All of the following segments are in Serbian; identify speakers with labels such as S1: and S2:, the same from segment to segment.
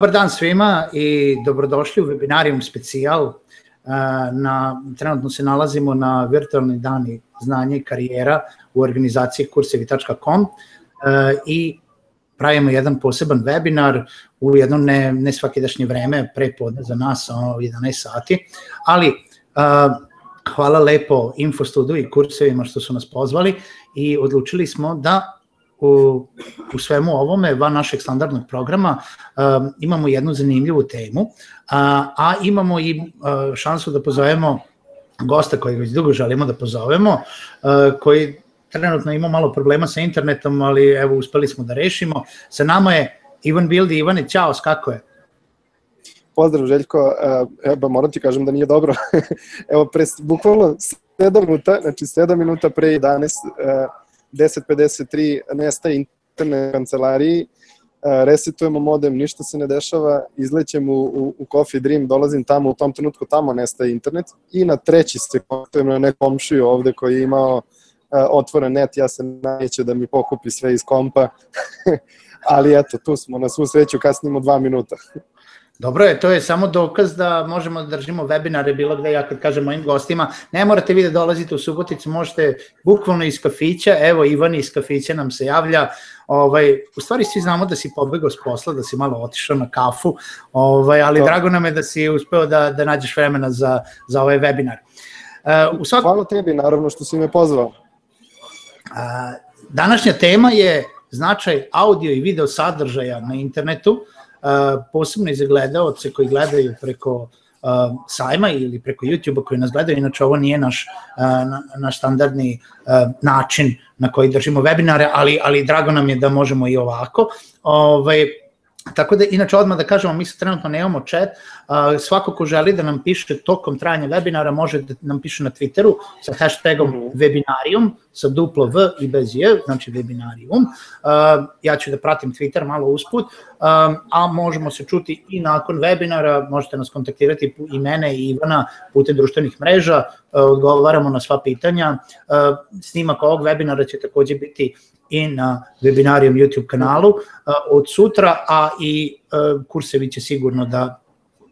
S1: Dobar dan svima i dobrodošli u webinarium specijal. Na, trenutno se nalazimo na virtualni dani znanja i karijera u organizaciji kursevi.com i pravimo jedan poseban webinar u jedno ne, ne svakidašnje vreme, pre podne za nas, ono 11 sati, ali hvala lepo Infostudu i kursevima što su nas pozvali i odlučili smo da u, u svemu ovome, van našeg standardnog programa, um, imamo jednu zanimljivu temu, a, a imamo i a, šansu da pozovemo gosta kojeg već dugo želimo da pozovemo, a, koji trenutno ima malo problema sa internetom, ali evo uspeli smo da rešimo. Sa nama je Ivan Bildi. Ivane, čao, kako je?
S2: Pozdrav Željko, evo moram ti kažem da nije dobro. evo pre bukvalno 7 minuta, znači 7 minuta pre 11 1053 nestaje internet kancelariji, resetujemo modem, ništa se ne dešava, izlećem u, u, u Coffee Dream, dolazim tamo, u tom trenutku tamo nestaje internet i na treći se kontaktujem na nekom ovde koji je imao otvoren net, ja se najeću da mi pokupi sve iz kompa, ali eto, tu smo, na svu sreću kasnimo dva minuta.
S1: Dobro je, to je samo dokaz da možemo da držimo webinare bilo gde, ja kad kažem mojim gostima, ne morate vi da dolazite u Suboticu, možete bukvalno iz kafića, evo Ivan iz kafića nam se javlja, ovaj, u stvari svi znamo da si pobegao s posla, da si malo otišao na kafu, ovaj, ali to. drago nam je da si uspeo da, da nađeš vremena za, za ovaj webinar.
S2: Uh, u svak... Hvala tebi, naravno, što si me pozvao. Uh,
S1: današnja tema je značaj audio i video sadržaja na internetu, uh, posebno i za koji gledaju preko uh, sajma ili preko YouTube-a koji nas gledaju, inače ovo nije naš, uh, naš standardni uh, način na koji držimo webinare, ali, ali drago nam je da možemo i ovako. Ovaj, Tako da, inače, odmah da kažemo, mi se trenutno nemamo chat, svako ko želi da nam piše tokom trajanja webinara može da nam piše na Twitteru sa hashtagom mm -hmm. webinarium, sa duplo V i bez J, znači webinarium. Ja ću da pratim Twitter malo usput, a možemo se čuti i nakon webinara, možete nas kontaktirati i mene i Ivana putem društvenih mreža, odgovaramo na sva pitanja. Snimak ovog webinara će takođe biti i na webinarium YouTube kanalu od sutra, a i kursevi će sigurno da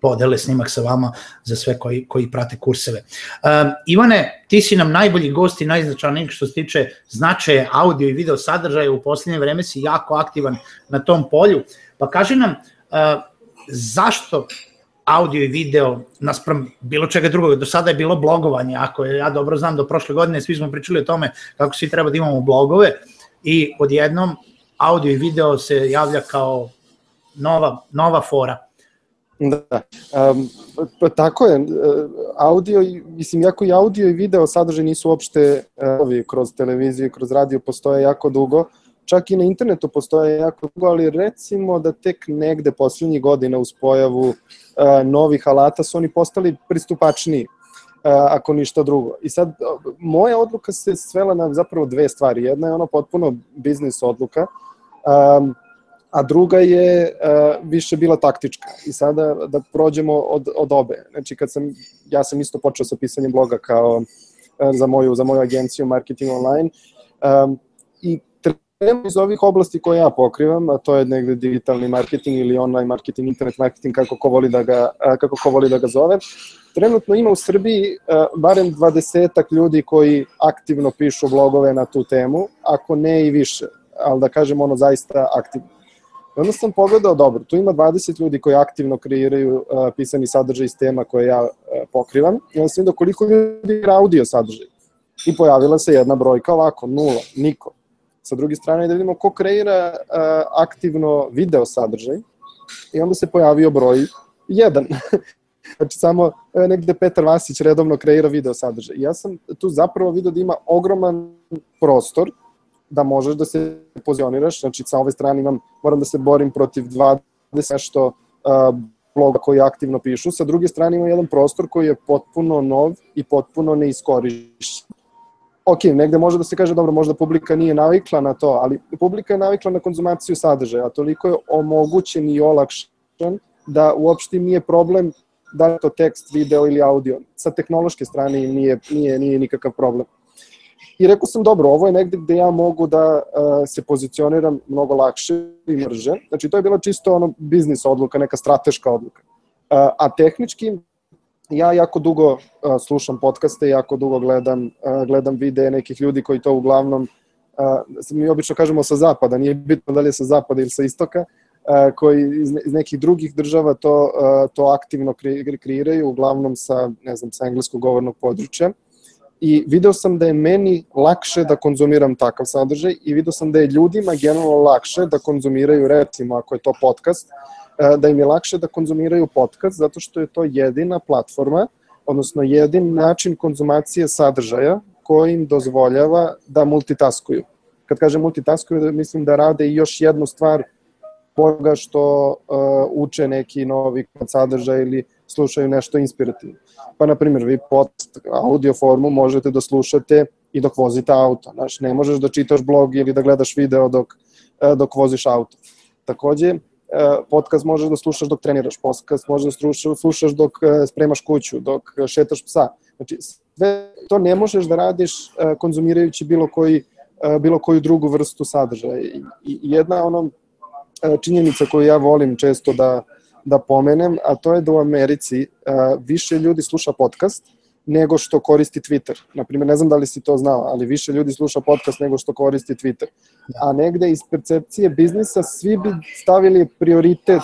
S1: podele snimak sa vama za sve koji, koji prate kurseve. Um, Ivane, ti si nam najbolji gost i najznačajniji što se tiče značaje audio i video sadržaja, u poslednje vreme si jako aktivan na tom polju, pa kaži nam uh, zašto audio i video naspram bilo čega drugog. Do sada je bilo blogovanje, ako je, ja dobro znam do prošle godine svi smo pričali o tome kako svi treba da imamo blogove i odjednom audio i video se javlja kao nova, nova fora.
S2: Da, um, pa tako je, audio, mislim, jako i audio i video sadržaj nisu uopšte ovi, kroz televiziju i kroz radio postoje jako dugo, čak i na internetu postoje jako dugo, ali recimo da tek negde poslednjih godina uz pojavu uh, novih alata su oni postali pristupačniji, ako ništa drugo. I sad, moja odluka se svela na zapravo dve stvari. Jedna je ono potpuno biznis odluka, um, a druga je uh, više bila taktička. I sada da prođemo od, od obe. Znači, kad sam, ja sam isto počeo sa pisanjem bloga kao uh, za moju, za moju agenciju Marketing Online um, i trenutno iz ovih oblasti koje ja pokrivam, a to je negde digitalni marketing ili online marketing, internet marketing, kako ko voli da ga, kako ko voli da ga zove, trenutno ima u Srbiji barem dvadesetak ljudi koji aktivno pišu blogove na tu temu, ako ne i više, ali da kažem ono zaista aktivno. Onda sam pogledao, dobro, tu ima 20 ljudi koji aktivno kreiraju uh, pisani sadržaj iz tema koje ja uh, pokrivam. I onda sam vidio koliko ljudi igra audio sadržaj. I pojavila se jedna brojka ovako, nula, niko. Sa druge strane da vidimo ko kreira uh, aktivno video sadržaj. I onda se pojavio broj 1. znači samo negde Petar Vasić redovno kreira video sadržaj. I ja sam tu zapravo vidio da ima ogroman prostor da možeš da se pozioniraš, znači sa ove strane imam, moram da se borim protiv 20 nešto uh, bloga koji aktivno pišu, sa druge strane imam jedan prostor koji je potpuno nov i potpuno neiskorišćen. Ok, negde može da se kaže, dobro, možda publika nije navikla na to, ali publika je navikla na konzumaciju sadržaja, a toliko je omogućen i olakšan da uopšte nije problem da je to tekst, video ili audio. Sa tehnološke strane nije, nije, nije nikakav problem. I rekao sam, dobro, ovo je negde gde ja mogu da uh, se pozicioniram mnogo lakše i mrže. Znači, to je bila čisto ono biznis odluka, neka strateška odluka. Uh, a tehnički, ja jako dugo uh, slušam podcaste, jako dugo gledam, uh, gledam videe nekih ljudi koji to uglavnom, uh, mi obično kažemo sa zapada, nije bitno da li je sa zapada ili sa istoka, uh, koji iz, iz nekih drugih država to, uh, to aktivno kreiraju, uglavnom sa, ne znam, sa engleskog govornog područja. I video sam da je meni lakše da konzumiram takav sadržaj i video sam da je ljudima generalno lakše da konzumiraju, recimo ako je to podcast, da im je lakše da konzumiraju podcast zato što je to jedina platforma, odnosno jedin način konzumacije sadržaja koji im dozvoljava da multitaskuju. Kad kažem multitaskuju, mislim da rade i još jednu stvar toga što uh, uče neki novi sadržaj ili slušaju nešto inspirativno. Pa, na primjer, vi pod audio formu možete da slušate i dok vozite auto. Znaš, ne možeš da čitaš blog ili da gledaš video dok, uh, dok voziš auto. Takođe, E, podcast možeš da slušaš dok treniraš, podcast možeš da slušaš, slušaš dok e, spremaš kuću, dok šetaš psa. Znači, sve to ne možeš da radiš e, konzumirajući bilo koji bilo koju drugu vrstu sadržaja. I jedna ono činjenica koju ja volim često da, da pomenem, a to je da u Americi više ljudi sluša podcast nego što koristi Twitter. Naprimjer, ne znam da li si to znao, ali više ljudi sluša podcast nego što koristi Twitter. A negde iz percepcije biznisa svi bi stavili prioritet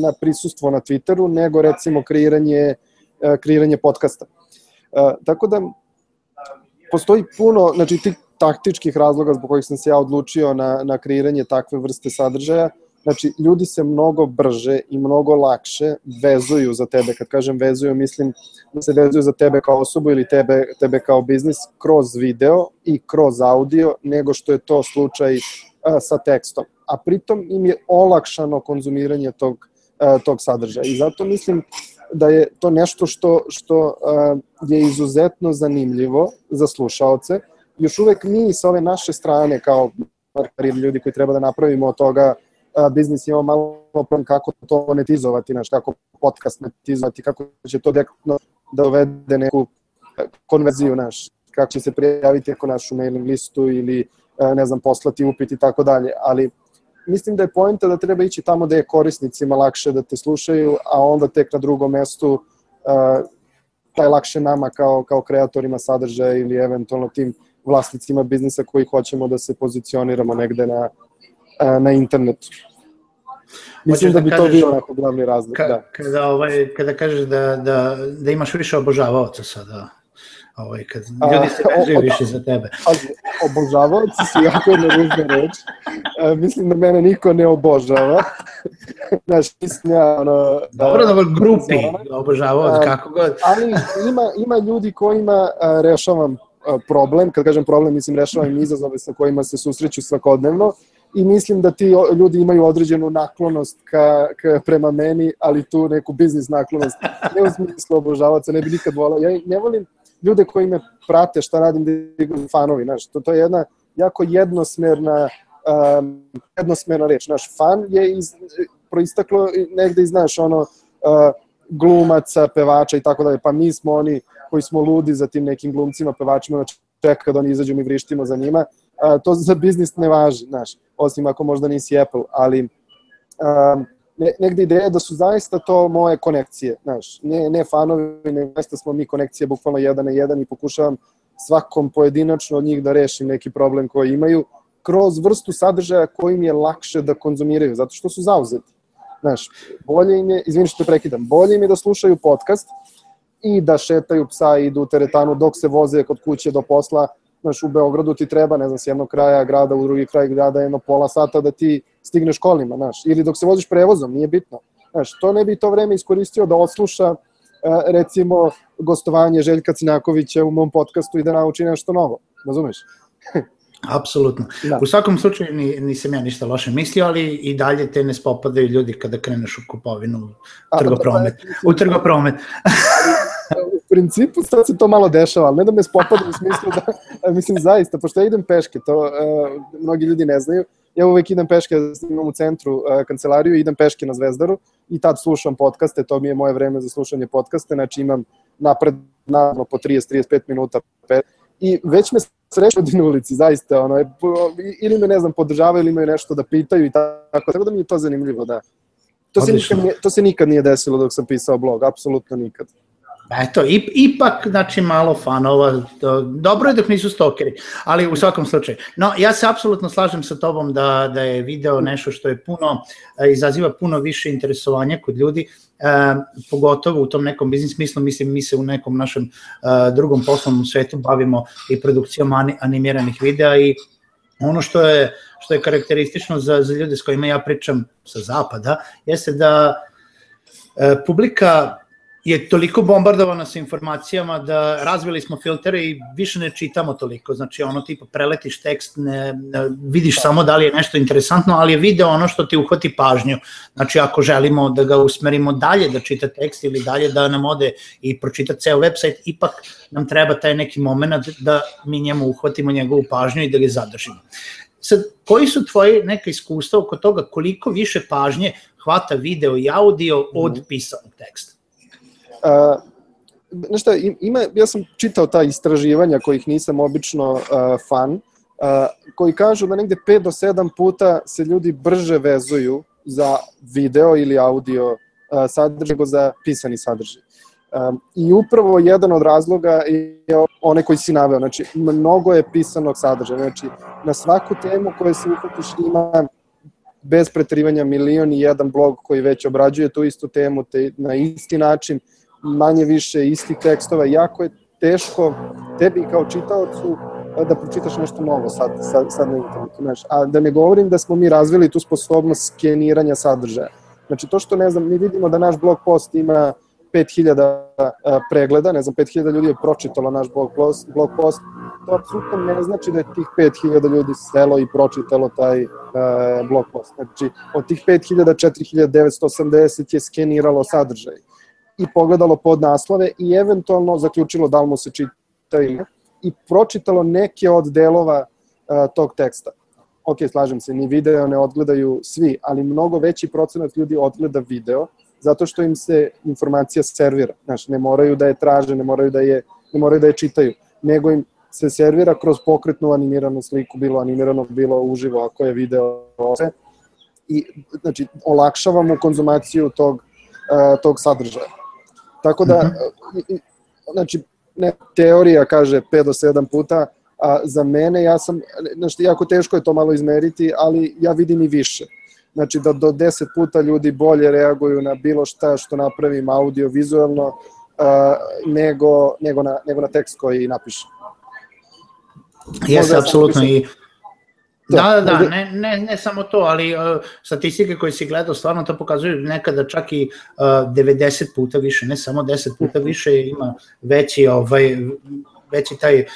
S2: na prisustvo na Twitteru nego recimo kreiranje, kreiranje podcasta. Tako da postoji puno, znači tih taktičkih razloga zbog kojih sam se ja odlučio na, na kreiranje takve vrste sadržaja, Znači, ljudi se mnogo brže i mnogo lakše vezuju za tebe. Kad kažem vezuju, mislim da se vezuju za tebe kao osobu ili tebe, tebe kao biznis kroz video i kroz audio, nego što je to slučaj a, sa tekstom. A pritom im je olakšano konzumiranje tog, a, tog sadržaja. I zato mislim da je to nešto što, što a, je izuzetno zanimljivo za slušaoce. Još uvek mi sa ove naše strane kao ljudi koji treba da napravimo od toga biznis ima malo problem kako to monetizovati, znaš, kako podcast monetizovati, kako će to direktno da uvede neku konverziju, znaš, kako će se prijaviti ako našu mailing listu ili, ne znam, poslati upit i tako dalje, ali mislim da je pojenta da treba ići tamo da je korisnicima lakše da te slušaju, a onda tek na drugom mestu uh, taj lakše nama kao, kao kreatorima sadržaja ili eventualno tim vlasnicima biznisa koji hoćemo da se pozicioniramo negde na, na internetu. Mislim da, da bi kažeš, to bio onako glavni razlog. Ka, da.
S1: Kada, ovaj, kada kažeš da, da, da imaš više obožavaoca sada, ovaj, kad ljudi se vežaju više za tebe.
S2: Obožavaoci su jako jedna ružna reč. E, mislim da mene niko ne obožava. Znaš, mislim ja, ono...
S1: Dobro, da, grupi obožavaoci, kako god.
S2: Ali ima, ima ljudi kojima a, rešavam problem, kad kažem problem, mislim rešavam izazove sa kojima se susreću svakodnevno i mislim da ti ljudi imaju određenu naklonost ka, ka, prema meni, ali tu neku biznis naklonost, ne u smislu obožavaca, ne bi nikad volao. Ja ne volim ljude koji me prate šta radim da fanovi, znaš, to, to je jedna jako jednosmerna um, jednosmerna reč, naš fan je iz, proistaklo negde iz, znaš, ono, uh, glumaca, pevača i tako dalje, pa mi smo oni koji smo ludi za tim nekim glumcima, pevačima, znači čeka da oni izađu, mi vrištimo za njima, a, to za biznis ne važi, znaš, osim ako možda nisi Apple, ali a, ne, negde ideja da su zaista to moje konekcije, znaš, ne, ne fanovi, ne zaista smo mi konekcije bukvalno jedan na jedan i pokušavam svakom pojedinačno od njih da rešim neki problem koji imaju kroz vrstu sadržaja kojim je lakše da konzumiraju, zato što su zauzeti. Znaš, bolje im je, izvini što te prekidam, bolje im je da slušaju podcast i da šetaju psa i idu u teretanu dok se voze kod kuće do posla, znaš, u Beogradu ti treba, ne znam, s jednog kraja grada u drugi kraj grada jedno pola sata da ti stigneš kolima, znaš, ili dok se voziš prevozom, nije bitno. Znaš, to ne bi to vreme iskoristio da odsluša e, recimo gostovanje Željka Cinakovića u mom podcastu i da nauči nešto novo, razumeš?
S1: Apsolutno. Da. U svakom slučaju ni, nisam ja ništa loše mislio, ali i dalje te ne spopadaju ljudi kada kreneš u kupovinu, u trgopromet. U trgopromet.
S2: principu sad se to malo dešava, ali ne da me spopada u smislu da, mislim zaista, pošto ja idem peške, to uh, mnogi ljudi ne znaju, ja uvek idem peške, imam u centru uh, kancelariju, idem peške na Zvezdaru i tad slušam podcaste, to mi je moje vreme za slušanje podcaste, znači imam napred, naravno po 30-35 minuta i već me sreću na ulici, zaista, ono, ili me, ne znam, podržavaju ili imaju nešto da pitaju i tako, tako da mi je to zanimljivo, da. To se, nikad nije, to se nikad nije desilo dok sam pisao blog, apsolutno nikad.
S1: Eto, ipak, znači, malo fanova, dobro je dok nisu stokeri, ali u svakom slučaju. No, ja se apsolutno slažem sa tobom da, da je video nešto što je puno, e, izaziva puno više interesovanja kod ljudi, e, pogotovo u tom nekom biznis smislu, mislim, mi se u nekom našem e, drugom poslovnom svetu bavimo i produkcijom animiranih videa i ono što je, što je karakteristično za, za ljude s kojima ja pričam sa zapada, jeste da e, publika je toliko bombardovana sa informacijama da razvili smo filtere i više ne čitamo toliko, znači ono tipa preletiš tekst, ne, ne, vidiš samo da li je nešto interesantno, ali je video ono što ti uhvati pažnju, znači ako želimo da ga usmerimo dalje da čita tekst ili dalje da nam ode i pročita ceo website, ipak nam treba taj neki moment da mi njemu uhvatimo njegovu pažnju i da ga zadržimo. Sad, koji su tvoji neka iskustva oko toga koliko više pažnje hvata video i audio od mhm. pisanog teksta?
S2: Uh, znaš šta, ima, ja sam čitao ta istraživanja kojih nisam obično uh, fan, uh, koji kažu da negde 5 do 7 puta se ljudi brže vezuju za video ili audio uh, sadržaj nego za pisani sadržaj. Um, I upravo jedan od razloga je one koji si naveo, znači mnogo je pisanog sadržaja, znači na svaku temu koju se uhvatiš ima bez pretrivanja milion i jedan blog koji već obrađuje tu istu temu te, na isti način, manje više istih tekstova, jako je teško tebi kao čitaocu da pročitaš nešto novo sad, sad, sad na internetu. Znaš. A da ne govorim da smo mi razvili tu sposobnost skeniranja sadržaja. Znači to što, ne znam, mi vidimo da naš blog post ima 5000 pregleda, ne znam, 5000 ljudi je pročitalo naš blog post, blog post, to apsolutno ne znači da je tih 5000 ljudi selo i pročitalo taj uh, blog post. Znači, od tih 5000, 4980 je skeniralo sadržaj i pogledalo pod naslove i eventualno zaključilo da li mu se čita ne i pročitalo neke od delova uh, tog teksta. Ok, slažem se, ni video ne odgledaju svi, ali mnogo veći procenat ljudi odgleda video, zato što im se informacija servira. Znaš, ne moraju da je traže, ne moraju da je, ne moraju da je čitaju, nego im se servira kroz pokretnu animiranu sliku, bilo animirano, bilo uživo, ako je video ose. I, znači, olakšavamo konzumaciju tog, uh, tog sadržaja. Tako da, mm -hmm. znači, ne, teorija kaže 5 do 7 puta, a za mene ja sam, znači, jako teško je to malo izmeriti, ali ja vidim i više. Znači da do 10 puta ljudi bolje reaguju na bilo šta što napravim audio-vizualno uh, nego, nego, na, nego na tekst koji napišem.
S1: Jeste, apsolutno i Da, da, da, ne, ne, ne samo to, ali uh, statistike koje si gledao stvarno to pokazuju nekada čak i uh, 90 puta više, ne samo 10 puta mhm. više ima veći ovaj veći taj uh,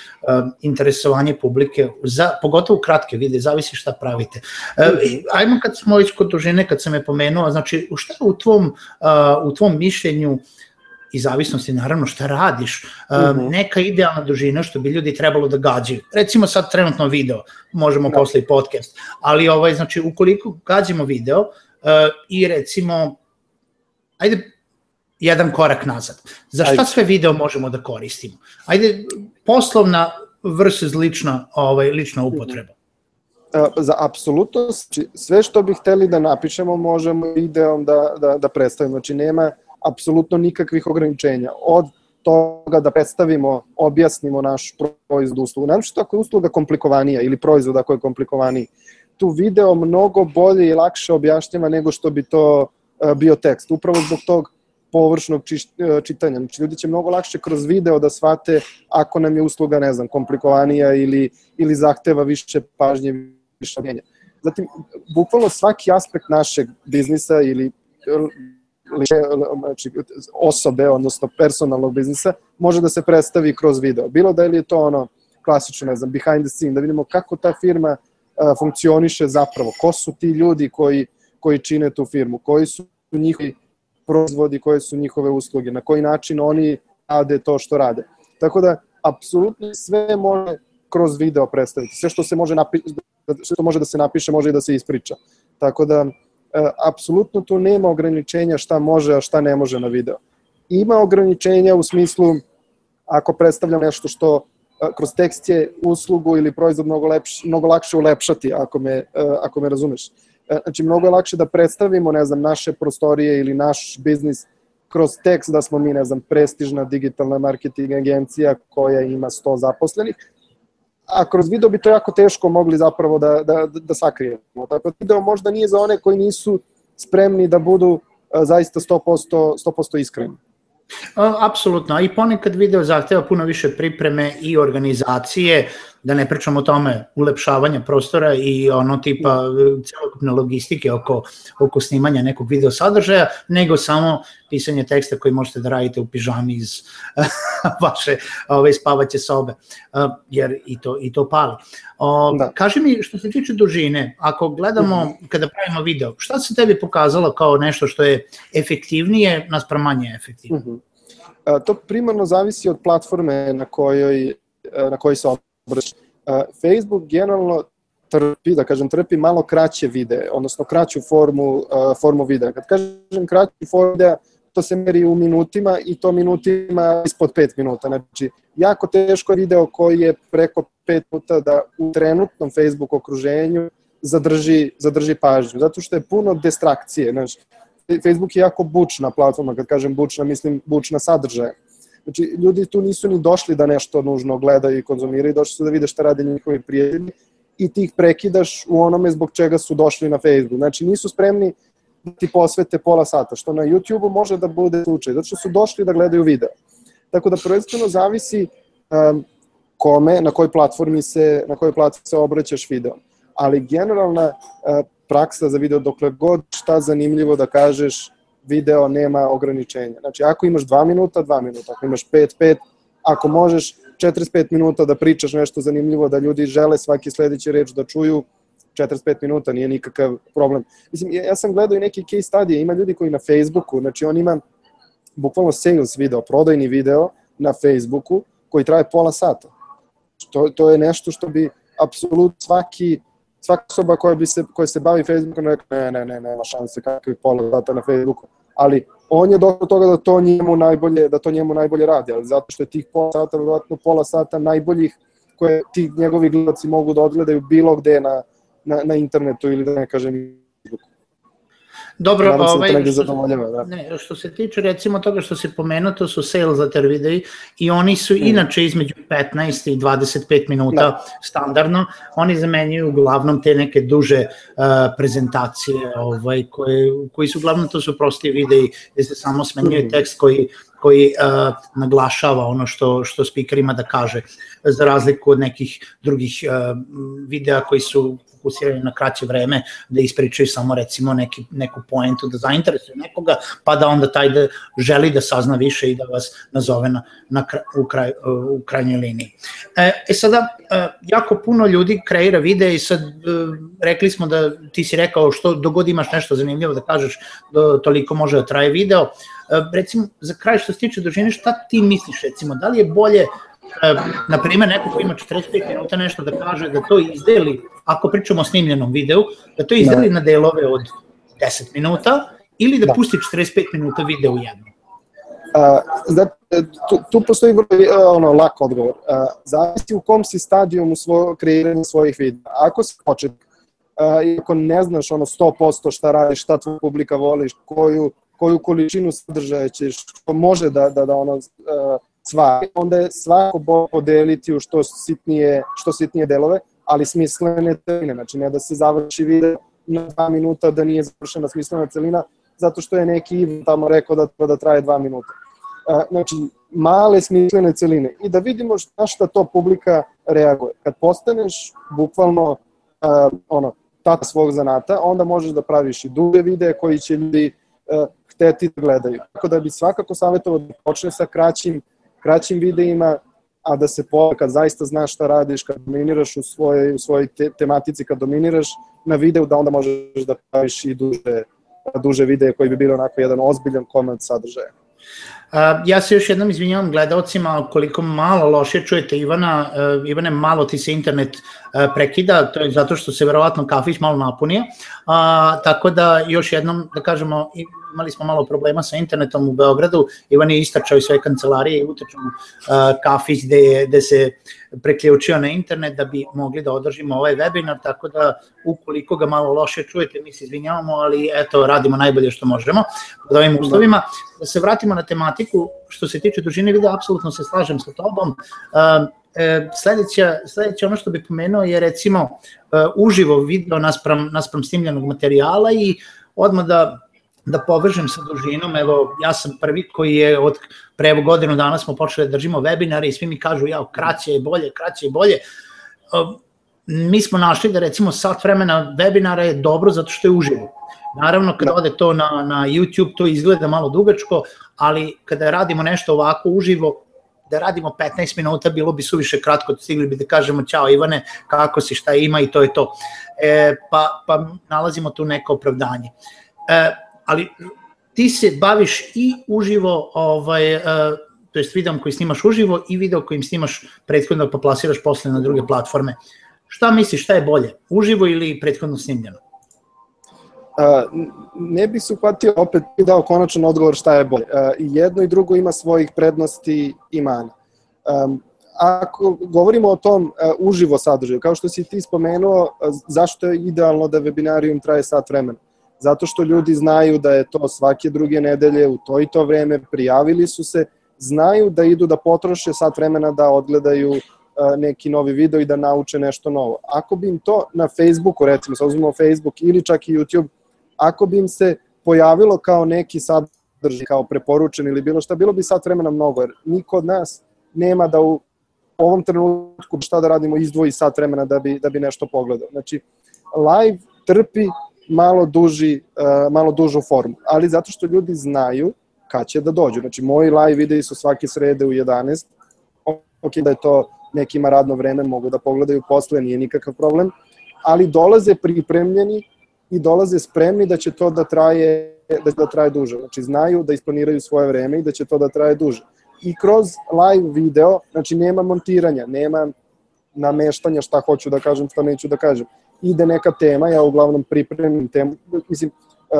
S1: interesovanje publike, za, pogotovo kratke vide, zavisi šta pravite. Uh, ajmo kad smo već kod dužine, kad sam je pomenuo, znači šta u tvom, uh, u tvom mišljenju uh, i zavisnosti naravno šta radiš, uh -huh. neka idealna dužina što bi ljudi trebalo da gađaju. Recimo sad trenutno video, možemo da. posle i podcast, ali ovaj, znači ukoliko gađamo video uh, i recimo, ajde jedan korak nazad. Za šta sve video možemo da koristimo? Ajde, poslovna versus lična, ovaj, lična upotreba.
S2: Za apsolutno sve što bi hteli da napišemo možemo videom da, da, da predstavimo. Znači nema, apsolutno nikakvih ograničenja. Od toga da predstavimo, objasnimo naš proizvod uslugu. Naravno što ako je usluga komplikovanija ili proizvod ako je komplikovaniji, tu video mnogo bolje i lakše objašnjava nego što bi to e, bio tekst. Upravo zbog tog površnog e, čitanja. Znači, ljudi će mnogo lakše kroz video da shvate ako nam je usluga, ne znam, komplikovanija ili, ili zahteva više pažnje, više objenja. Zatim, bukvalno svaki aspekt našeg biznisa ili znači, osobe, odnosno personalnog biznisa, može da se predstavi kroz video. Bilo da li je to ono klasično, ne znam, behind the scene, da vidimo kako ta firma a, funkcioniše zapravo, ko su ti ljudi koji, koji čine tu firmu, koji su njihovi proizvodi, koje su njihove usluge, na koji način oni rade to što rade. Tako da, apsolutno sve može kroz video predstaviti. Sve što se može napi što može da se napiše, može i da se ispriča. Tako da, E, apsolutno tu nema ograničenja šta može, a šta ne može na video. Ima ograničenja u smislu ako predstavljam nešto što kroz tekst je uslugu ili proizvod mnogo, lepš, mnogo lakše ulepšati, ako me, ako me razumeš. Znači, mnogo je lakše da predstavimo, ne znam, naše prostorije ili naš biznis kroz tekst da smo mi, ne znam, prestižna digitalna marketing agencija koja ima 100 zaposlenih, a kroz video bi to jako teško mogli zapravo da, da, da sakrijemo. Tako da video možda nije za one koji nisu spremni da budu zaista 100%, 100% iskreni.
S1: Apsolutno, i ponekad video zahteva puno više pripreme i organizacije, da ne pričamo o tome ulepšavanja prostora i ono tipa celokupne logistike oko, oko snimanja nekog video sadržaja, nego samo pisanje teksta koji možete da radite u pižami iz vaše ove, spavaće sobe, jer i to, i to pali. O, da. Kaži mi, što se tiče dužine, ako gledamo, mm -hmm. kada pravimo video, šta se tebi pokazalo kao nešto što je efektivnije naspram manje efektivno? Mm -hmm.
S2: To primarno zavisi od platforme na kojoj, na kojoj se. Facebook generalno trpi, da kažem, trpi malo kraće videe, odnosno kraću formu, formu videa. Kad kažem kraću formu videa, to se meri u minutima i to minutima ispod 5 minuta. Znači, jako teško je video koji je preko 5 minuta da u trenutnom Facebook okruženju zadrži, zadrži pažnju, zato što je puno distrakcije. Znači, Facebook je jako bučna platforma, kad kažem bučna, mislim bučna sadržaja. Znači, ljudi tu nisu ni došli da nešto nužno gledaju i konzumiraju, došli su da vide šta rade njihovi prijatelji i ti ih prekidaš u onome zbog čega su došli na Facebook. Znači, nisu spremni da ti posvete pola sata, što na YouTube-u može da bude slučaj, zato što su došli da gledaju video. Tako da prvenstveno zavisi um, kome, na kojoj platformi se, na kojoj platformi se obraćaš video. Ali generalna uh, praksa za video dokle god šta zanimljivo da kažeš, video nema ograničenja. Znači, ako imaš 2 minuta, 2 minuta, ako imaš 5, 5, ako možeš 45 minuta da pričaš nešto zanimljivo, da ljudi žele svaki sledeći reč da čuju, 45 minuta nije nikakav problem. Mislim, ja, ja sam gledao i neki case study, ima ljudi koji na Facebooku, znači on ima bukvalno sales video, prodajni video na Facebooku koji traje pola sata. To, to je nešto što bi apsolut svaki svaka osoba koja, bi se, koja se bavi Facebookom ne, ne, ne, nema šanse kakvi pola sata na Facebooku. Ali on je došao do toga da to njemu najbolje, da to njemu najbolje radi, ali zato što je tih pola sata, verovatno pola sata najboljih koje ti njegovi gledaci mogu da odgledaju bilo gde na, na, na internetu ili da ne kažem
S1: Dobro, Nadam ovaj, da što, da. Ne, što se tiče recimo toga što se pomenuo, to su sales letter videi i oni su mm. inače između 15 i 25 minuta da. standardno, oni zamenjuju uglavnom te neke duže uh, prezentacije ovaj, koje, koji su uglavnom to su prosti videi gde se samo smenjuje mm. tekst koji koji uh, naglašava ono što, što speaker ima da kaže, za razliku od nekih drugih uh, videa koji su fokusirani na kraće vreme, da ispričaju samo recimo neki, neku poentu, da zainteresuju nekoga, pa da onda taj da želi da sazna više i da vas nazove na, na, u, kraj, u krajnjoj liniji. E, e sada, e, jako puno ljudi kreira videe i sad e, rekli smo da ti si rekao što dogod imaš nešto zanimljivo da kažeš, da toliko može da traje video. E, recimo, za kraj što se tiče dužine, šta ti misliš recimo, da li je bolje na primjer, neko ko ima 45 minuta nešto da kaže, da to izdeli, ako pričamo o snimljenom videu, da to izdeli da. na delove od 10 minuta ili da, da. pusti 45 minuta video u jednom?
S2: Uh, da, tu, tu postoji vrlo uh, ono, lak odgovor. Uh, zavisi u kom si stadijumu svo, kreiranja svojih videa. Ako si počet, uh, i ako ne znaš ono 100% šta radiš, šta tvoja publika voliš, koju, koju količinu sadržaja ćeš, ko može da, da, da ono, uh, sva, onda je svako bo podeliti u što sitnije, što sitnije delove, ali smislene celine, znači ne da se završi video na dva minuta da nije završena smislena celina, zato što je neki Ivan tamo rekao da treba da traje dva minuta. Znači, male smislene celine i da vidimo na šta to publika reaguje. Kad postaneš bukvalno uh, ono, tata svog zanata, onda možeš da praviš i duge videe koji će ljudi uh, hteti da gledaju. Tako da bi svakako savjetovao da počne sa kraćim kraćim videima, a da se po, kad zaista znaš šta radiš, kad dominiraš u svojoj, u svojoj te, tematici, kad dominiraš na videu, da onda možeš da praviš i duže, duže videe koji bi bili onako jedan ozbiljan komad sadržaja.
S1: Uh, ja se još jednom izvinjavam gledalcima koliko malo loše čujete Ivana. Uh, Ivane, malo ti se internet prekida, to je zato što se verovatno kafić malo napunio, a, tako da još jednom, da kažemo, imali smo malo problema sa internetom u Beogradu, Ivan je istračao iz sve kancelarije i utrčao kafić gde, je, gde se preključio na internet da bi mogli da održimo ovaj webinar, tako da ukoliko ga malo loše čujete, mi se izvinjavamo, ali eto, radimo najbolje što možemo pod ovim uslovima. Da se vratimo na tematiku, što se tiče dužine videa, apsolutno se slažem sa tobom. E, sledeća, sledeća ono što bih pomenuo je recimo e, uživo video naspram, naspram snimljenog materijala i odmah da da povežem sa dužinom, evo ja sam prvi koji je od pre evo godinu dana smo počeli da držimo webinare i svi mi kažu ja kraće je bolje, kraće je bolje. Mi smo našli da recimo sat vremena webinara je dobro zato što je uživo. Naravno kada ode to na, na YouTube to izgleda malo dugačko, ali kada radimo nešto ovako uživo, da radimo 15 minuta, bilo bi suviše kratko, stigli bi da kažemo ćao Ivane, kako si, šta ima i to je to. E, pa, pa nalazimo tu neko opravdanje. E, ali ti se baviš i uživo, ovaj, uh, to jest videom koji snimaš uživo i video kojim snimaš prethodno pa plasiraš posle na druge platforme. Šta misliš, šta je bolje, uživo ili prethodno snimljeno?
S2: Ne bih se uhvatio opet i dao konačan odgovor šta je bolje. Uh, jedno i drugo ima svojih prednosti i mana. Ako govorimo o tom uh, uživo sadržaju, kao što si ti spomenuo, zašto je idealno da webinarijum traje sat vremena? zato što ljudi znaju da je to svake druge nedelje u to i to vreme, prijavili su se, znaju da idu da potroše sat vremena da odgledaju e, neki novi video i da nauče nešto novo. Ako bi im to na Facebooku, recimo, sa uzmemo Facebook ili čak i YouTube, ako bi im se pojavilo kao neki sadržaj, kao preporučen ili bilo šta, bilo bi sat vremena mnogo, jer niko od nas nema da u ovom trenutku šta da radimo izdvoji sat vremena da bi, da bi nešto pogledao. Znači, live trpi malo, duži, uh, malo dužu formu, ali zato što ljudi znaju kad će da dođu. Znači, moji live videi su svake srede u 11, ok, da je to nekima radno vreme, mogu da pogledaju posle, nije nikakav problem, ali dolaze pripremljeni i dolaze spremni da će to da traje da, da traje duže. Znači, znaju da isplaniraju svoje vreme i da će to da traje duže. I kroz live video, znači nema montiranja, nema nameštanja šta hoću da kažem, šta neću da kažem ide neka tema, ja uglavnom pripremim temu, mislim, e,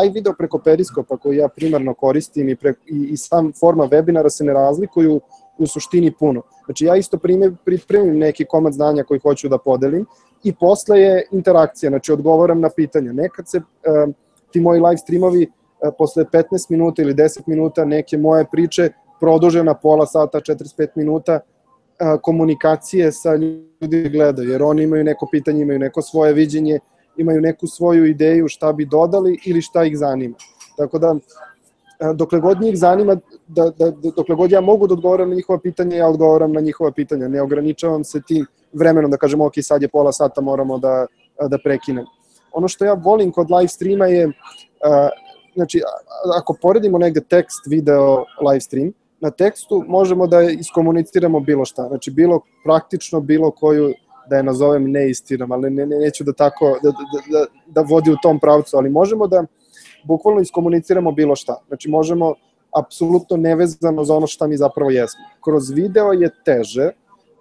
S2: live video preko Periskopa koji ja primarno koristim i, pre, i, i sam forma webinara se ne razlikuju u suštini puno. Znači ja isto primjer, pripremim neki komad znanja koji hoću da podelim i posle je interakcija, znači odgovaram na pitanja. Nekad se uh, ti moji live streamovi uh, posle 15 minuta ili 10 minuta neke moje priče produže na pola sata, 45 minuta, komunikacije sa ljudi gledaju, jer oni imaju neko pitanje, imaju neko svoje viđenje, imaju neku svoju ideju šta bi dodali ili šta ih zanima. Tako da, dokle god njih zanima, da, da, dokle god ja mogu da odgovoram na njihova pitanja, ja odgovoram na njihova pitanja. Ne ograničavam se tim vremenom da kažem, ok, sad je pola sata, moramo da, da prekinem. Ono što ja volim kod live streama je, znači, ako poredimo negde tekst, video, live stream, na tekstu možemo da iskomuniciramo bilo šta, znači bilo praktično bilo koju da je nazovem neistinom, ali ne, ne, neću da tako, da, da, da, da vodi u tom pravcu, ali možemo da bukvalno iskomuniciramo bilo šta. Znači možemo apsolutno nevezano za ono šta mi zapravo jesmo. Kroz video je teže,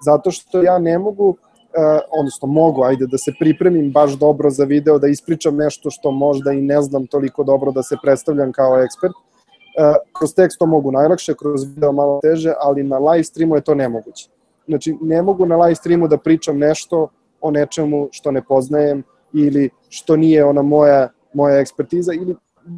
S2: zato što ja ne mogu, eh, odnosno mogu, ajde, da se pripremim baš dobro za video, da ispričam nešto što možda i ne znam toliko dobro da se predstavljam kao ekspert, E, kroz tekst to mogu najlakše, kroz video malo teže, ali na live streamu je to nemoguće. Znači, ne mogu na live streamu da pričam nešto o nečemu što ne poznajem ili što nije ona moja, moja ekspertiza ili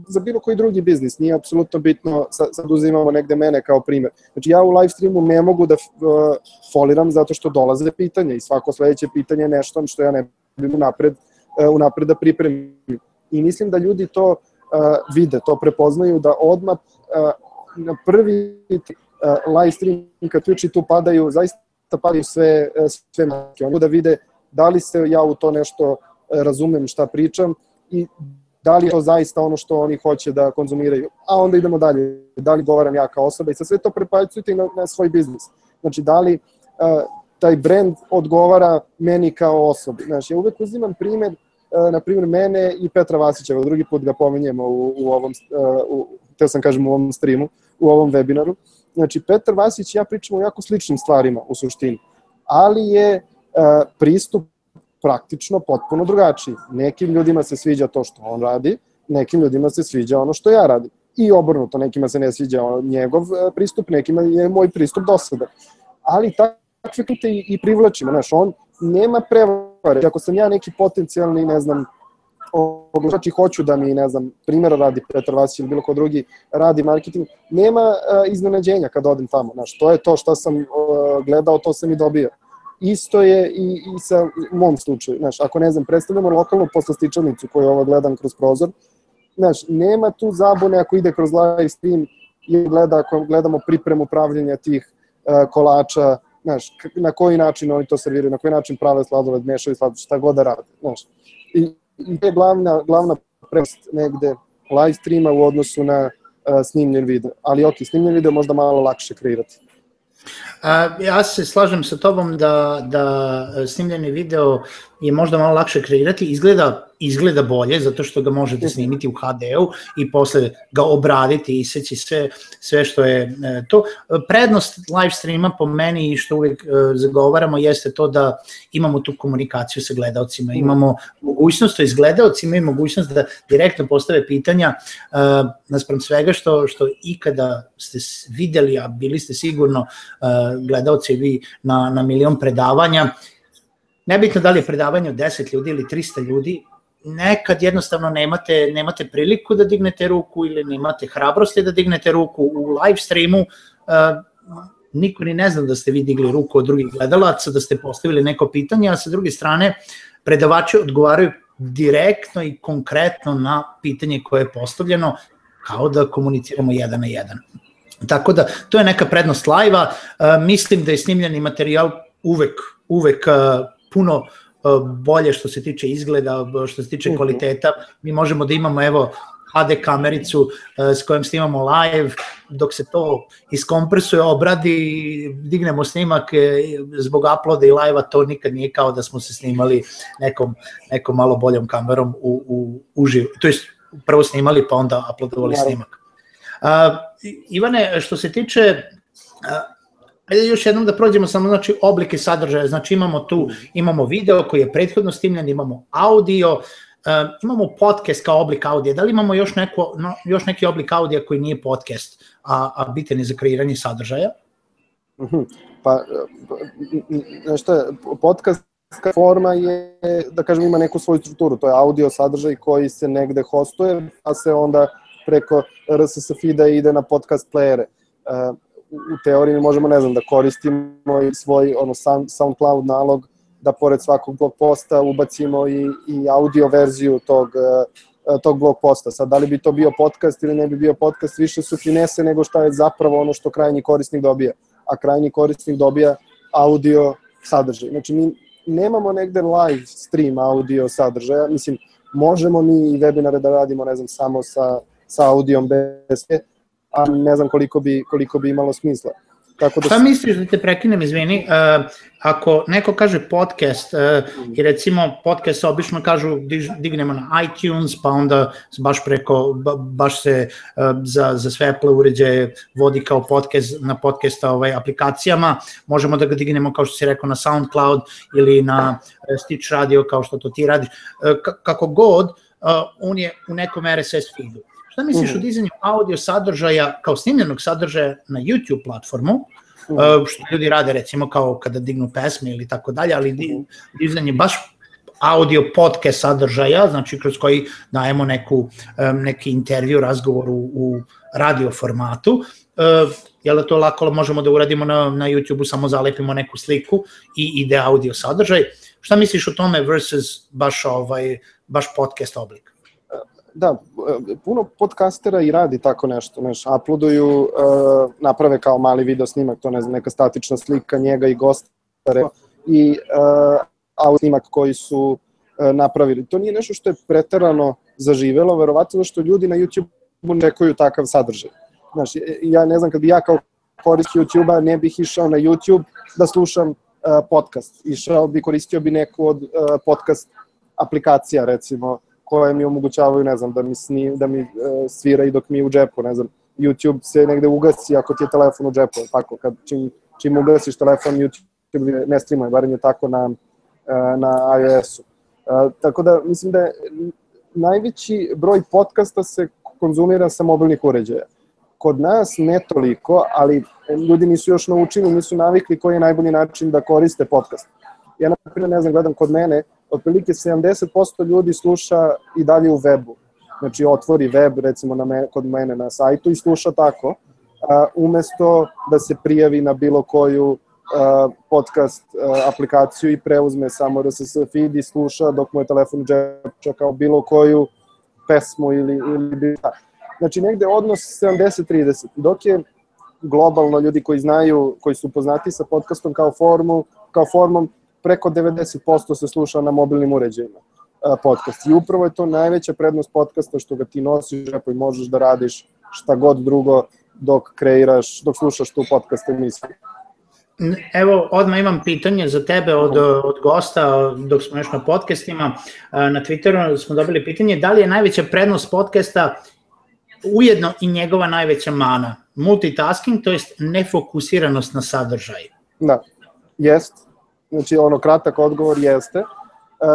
S2: za bilo koji drugi biznis, nije apsolutno bitno, sad uzimamo negde mene kao primer. Znači ja u live streamu ne mogu da uh, foliram zato što dolaze pitanja i svako sledeće pitanje je nešto što ja ne bih unapred, uh, unapred da pripremim. I mislim da ljudi to vide, to prepoznaju, da odmah na prvi live stream kad Twitch tu padaju, zaista padaju sve, sve marke. Oni da vide da li se ja u to nešto razumem šta pričam i da li je to zaista ono što oni hoće da konzumiraju. A onda idemo dalje, da li govaram ja kao osoba i sa sve to prepacujte na, na svoj biznis. Znači, da li uh, taj brand odgovara meni kao osobi. Znači, ja uvek uzimam primer E, na primjer, mene i Petra Vasića, drugi put ga pomenjemo u, u ovom, e, u, teo sam kažem u ovom streamu, u ovom webinaru. Znači, Petar Vasić i ja pričamo o jako sličnim stvarima u suštini, ali je pristup praktično potpuno drugačiji. Nekim ljudima se sviđa to što on radi, nekim ljudima se sviđa ono što ja radim. I obrnuto, nekima se ne sviđa njegov e, pristup, nekima je moj pristup dosada. Ali takve klite i, i privlačimo, znaš, on nema prevare. Ako sam ja neki potencijalni, ne znam, oglašač i hoću da mi, ne znam, primjera radi Petar Vasić ili bilo ko drugi radi marketing, nema uh, iznenađenja kad odem tamo, znaš, to je to što sam uh, gledao, to sam i dobio. Isto je i, i sa u mom slučaju, znaš, ako ne znam, predstavljamo lokalnu poslastičanicu koju ovo gledam kroz prozor, znaš, nema tu zabune ako ide kroz live stream ili gleda, ako gledamo pripremu pravljenja tih uh, kolača, znaš, na koji način oni to serviraju, na koji način prave sladoled, mešaju sladoled, šta god da rade, znaš. I, i je glavna, glavna prednost negde live streama u odnosu na uh, snimljen video. Ali ok, snimljen video možda malo lakše kreirati.
S1: Ja se slažem sa tobom da, da snimljeni video je možda malo lakše kreirati, izgleda izgleda bolje zato što ga možete snimiti u HD-u i posle ga obraditi i seći sve, sve što je e, to. Prednost live streama po meni i što uvek e, zagovaramo jeste to da imamo tu komunikaciju sa gledalcima, mhm. imamo mogućnost, to je gledalcima i mogućnost da direktno postave pitanja uh, naspram svega što, što ikada ste videli, a bili ste sigurno uh, gledalci vi na, na milion predavanja, nebitno da li je predavanje od 10 ljudi ili 300 ljudi, nekad jednostavno nemate, nemate priliku da dignete ruku ili nemate hrabrosti da dignete ruku u live streamu, uh, niko ni ne zna da ste vi digli ruku od drugih gledalaca, da ste postavili neko pitanje, a sa druge strane predavači odgovaraju direktno i konkretno na pitanje koje je postavljeno, kao da komuniciramo jedan na jedan. Tako da, to je neka prednost live-a, uh, mislim da je snimljeni materijal uvek, uvek uh, puno bolje što se tiče izgleda, što se tiče mhm. kvaliteta. Mi možemo da imamo evo HD kamericu s kojom snimamo live, dok se to iskompresuje, obradi, dignemo snimak e, zbog uploada i live-a, to nikad nije kao da smo se snimali nekom, nekom malo boljom kamerom u, u, uživo. To je prvo snimali pa onda uploadovali snimak. Uh, Ivane, što se tiče Ajde još jednom da prođemo samo znači oblike sadržaja, znači imamo tu, imamo video koji je prethodno snimljen, imamo audio, uh, imamo podcast kao oblik audija, da li imamo još, neko, no, još neki oblik audija koji nije podcast, a, a bitan je za kreiranje sadržaja?
S2: Mhm. Pa, nešto je, podcast forma je, da kažem, ima neku svoju strukturu, to je audio sadržaj koji se negde hostuje, a se onda preko RSS feeda ide na podcast playere. Uh, u teoriji mi možemo, ne znam, da koristimo i svoj ono, SoundCloud nalog, da pored svakog blog posta ubacimo i, i audio verziju tog, e, tog blog posta. Sad, da li bi to bio podcast ili ne bi bio podcast, više su finese nego šta je zapravo ono što krajnji korisnik dobija. A krajnji korisnik dobija audio sadržaj. Znači, mi nemamo negde live stream audio sadržaja, mislim, možemo mi i webinare da radimo, ne znam, samo sa, sa audijom bez a ne znam koliko bi, koliko bi imalo smisla.
S1: Tako da Šta misliš da te prekinem, izvini, uh, ako neko kaže podcast uh, i recimo podcast obično kažu dignemo na iTunes pa onda baš preko, ba, baš se uh, za, za sve Apple uređaje vodi kao podcast na podcasta ovaj, aplikacijama, možemo da ga dignemo kao što si rekao na SoundCloud ili na Stitch Radio kao što to ti radiš, uh, kako god, uh, on je u nekom RSS feedu Šta misliš mm. o dizanju audio sadržaja kao snimljenog sadržaja na YouTube platformu, mm. što ljudi rade recimo kao kada dignu pesme ili tako dalje, ali mhm. dizanje baš audio podcast sadržaja, znači kroz koji dajemo neku, neki intervju, razgovor u, u radio formatu, uh, jel da to lako možemo da uradimo na, na YouTube-u, samo zalepimo neku sliku i ide audio sadržaj. Šta misliš o tome versus baš, ovaj, baš podcast oblik?
S2: Da, puno podcastera i radi tako nešto, znaš, uploaduju, uh, naprave kao mali video snimak, to ne znam, neka statična slika njega i gosta i uh, audio snimak koji su napravili. To nije nešto što je preterano zaživelo, verovatno što ljudi na YouTube ne čekuju takav sadržaj. Znaš, ja ne znam, kad bi ja kao korist YouTube-a ne bih išao na YouTube da slušam podcast. Išao bi, koristio bi neku od podcast aplikacija, recimo, koje mi omogućavaju, ne znam, da mi, sni, da mi uh, svira i dok mi je u džepu, ne znam, YouTube se negde ugasi ako ti je telefon u džepu, tako, kad čim, čim ugasiš telefon, YouTube ne streamuje, barem je tako na, na iOS-u. Tako da mislim da je najveći broj podcasta se konzumira sa mobilnih uređaja. Kod nas ne toliko, ali ljudi nisu još naučili, nisu navikli koji je najbolji način da koriste podcast. Ja, na primjer, ne znam, gledam kod mene, otprilike 70% ljudi sluša i dalje u webu. Znači, otvori web, recimo, na me, kod mene na sajtu i sluša tako, a, umesto da se prijavi na bilo koju a, podcast a, aplikaciju i preuzme samo RSS feed i sluša dok mu je telefon džep kao bilo koju pesmu ili, ili bilo Znači, negde odnos 70-30, dok je globalno ljudi koji znaju, koji su poznati sa podcastom kao formu, kao formom, preko 90% se sluša na mobilnim uređajima podcast. I upravo je to najveća prednost podcasta što ga ti nosiš i možeš da radiš šta god drugo dok kreiraš, dok slušaš tu podcast emisiju.
S1: Evo, odmah imam pitanje za tebe od, od gosta, dok smo još na podcastima. Na Twitteru smo dobili pitanje da li je najveća prednost podcasta ujedno i njegova najveća mana? Multitasking, to jest nefokusiranost na sadržaj.
S2: Da, jest. Znači, ono, kratak odgovor jeste.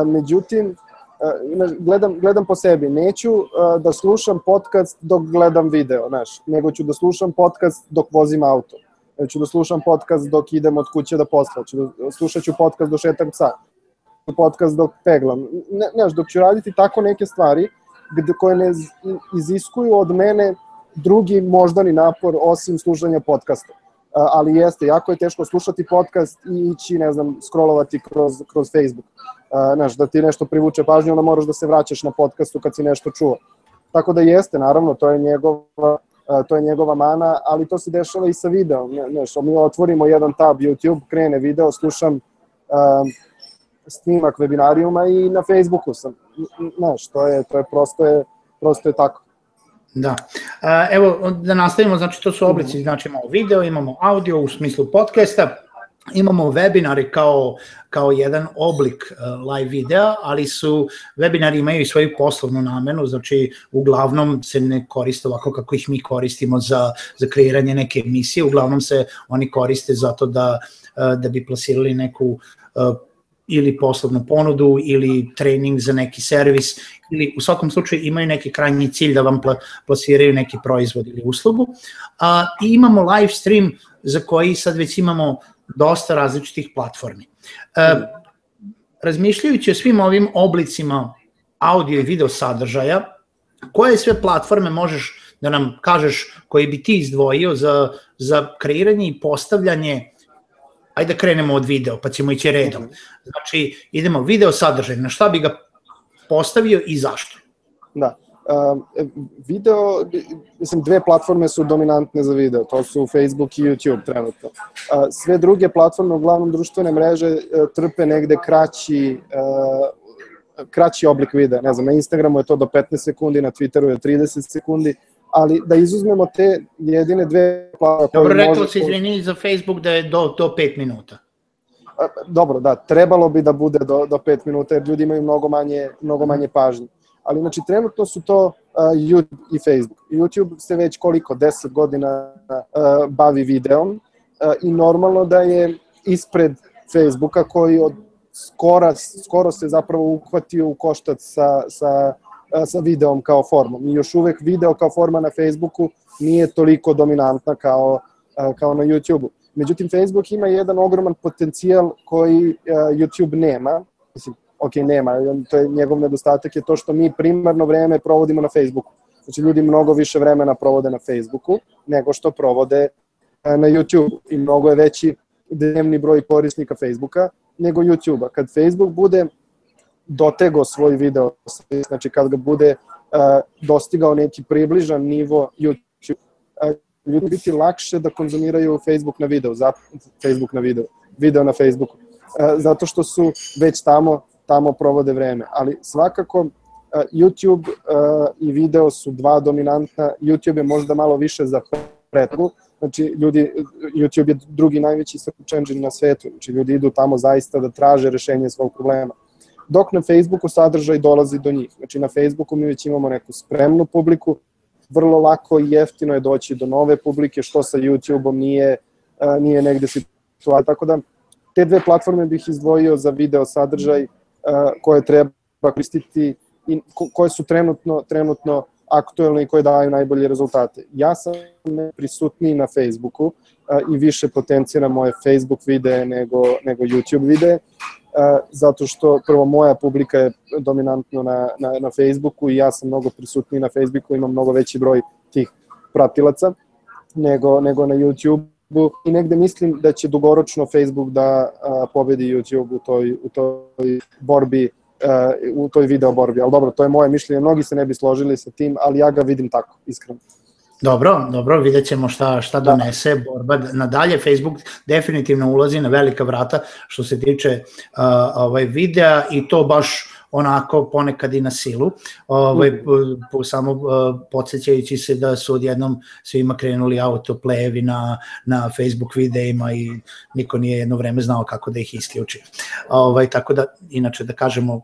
S2: Međutim, gledam, gledam po sebi, neću da slušam podcast dok gledam video, znaš, nego ću da slušam podcast dok vozim auto ću da slušam podcast dok idem od kuće da posla, ću da, slušat ću podcast do šetam psa, podcast dok peglam. Ne, znaš, dok ću raditi tako neke stvari gde, koje ne iziskuju od mene drugi moždani napor osim slušanja podcasta. Ali jeste, jako je teško slušati podcast i ići, ne znam, scrollovati kroz, kroz Facebook. Znaš, da ti nešto privuče pažnju, onda moraš da se vraćaš na podcastu kad si nešto čuo. Tako da jeste, naravno, to je njegova to je njegova mana, ali to se dešava i sa videom. Znaš, mi otvorimo jedan tab YouTube, krene video, slušam um, snimak webinarijuma i na Facebooku sam. Znaš, to je, to je prosto je, prosto je tako.
S1: Da. Evo, da nastavimo, znači to su oblici, znači imamo video, imamo audio u smislu podcasta, imamo webinari kao, kao jedan oblik uh, live videa, ali su webinari imaju i svoju poslovnu namenu, znači uglavnom se ne koriste ovako kako ih mi koristimo za, za kreiranje neke emisije, uglavnom se oni koriste zato da, uh, da bi plasirali neku ili poslovnu ponudu ili trening za neki servis ili u svakom slučaju imaju neki krajnji cilj da vam plasiraju neki proizvod ili uslugu. A, I imamo live stream za koji sad već imamo dosta različitih platformi. E, razmišljajući o svim ovim oblicima audio i video sadržaja, koje sve platforme možeš da nam kažeš koji bi ti izdvojio za, za kreiranje i postavljanje ajde da krenemo od video, pa ćemo ići redom. Znači, idemo video sadržaj, na šta bi ga postavio i zašto?
S2: Da. Uh, video, mislim, dve platforme su dominantne za video, to su Facebook i YouTube trenutno. Uh, sve druge platforme, uglavnom društvene mreže, uh, trpe negde kraći, uh, kraći oblik videa. Ne znam, na Instagramu je to do 15 sekundi, na Twitteru je 30 sekundi, ali da izuzmemo te jedine dve
S1: platforme... Dobro, rekao si, izvini, za Facebook da je do, do 5 minuta.
S2: Dobro, da, trebalo bi da bude do, do 5 minuta, jer ljudi imaju mnogo manje, mnogo manje pažnje ali znači trenutno su to uh, YouTube i Facebook. YouTube se već koliko, 10 godina uh, bavi videom uh, i normalno da je ispred Facebooka koji od skora, skoro se zapravo uhvatio u koštac sa, sa, sa videom kao formom. I još uvek video kao forma na Facebooku nije toliko dominantna kao, kao na YouTubeu. Međutim, Facebook ima jedan ogroman potencijal koji YouTube nema. Mislim, ok, nema, to je njegov nedostatak je to što mi primarno vreme provodimo na Facebooku. Znači, ljudi mnogo više vremena provode na Facebooku nego što provode na YouTube i mnogo je veći dnevni broj korisnika Facebooka nego YouTube-a. Kad Facebook bude dotego svoj video, znači kad ga bude uh, dostigao neki približan nivo YouTube, uh, ljudi biti lakše da konzumiraju Facebook na video, za, Facebook na video, video na Facebooku. Uh, zato što su već tamo tamo provode vreme. Ali svakako YouTube i video su dva dominantna. YouTube je možda malo više za pretku, znači ljudi, YouTube je drugi najveći search engine na svetu, znači ljudi idu tamo zaista da traže rešenje svog problema. Dok na Facebooku sadržaj dolazi do njih. Znači na Facebooku mi već imamo neku spremnu publiku, vrlo lako i jeftino je doći do nove publike, što sa YouTubeom nije, uh, nije negde situacija. Tako da te dve platforme bih izdvojio za video sadržaj koje treba koristiti i koje su trenutno, trenutno aktuelne i koje daju najbolje rezultate. Ja sam prisutniji na Facebooku i više potenciram moje Facebook videe nego, nego YouTube videe, zato što prvo moja publika je dominantno na, na, na Facebooku i ja sam mnogo prisutniji na Facebooku, imam mnogo veći broj tih pratilaca nego, nego na YouTube-u. I negde mislim da će dugoročno Facebook da a, pobedi YouTube u toj, u toj borbi u toj video borbi, ali dobro, to je moje mišljenje, mnogi se ne bi složili sa tim, ali ja ga vidim tako, iskreno.
S1: Dobro, dobro, vidjet ćemo šta, šta da. donese da. borba nadalje. Facebook definitivno ulazi na velika vrata što se tiče uh, ovaj videa i to baš onako ponekad i na silu, ovaj, mm. po, samo uh, podsjećajući se da su odjednom svima krenuli autoplayevi na, na Facebook videima i niko nije jedno vreme znao kako da ih isključi. Ovaj, tako da, inače da kažemo,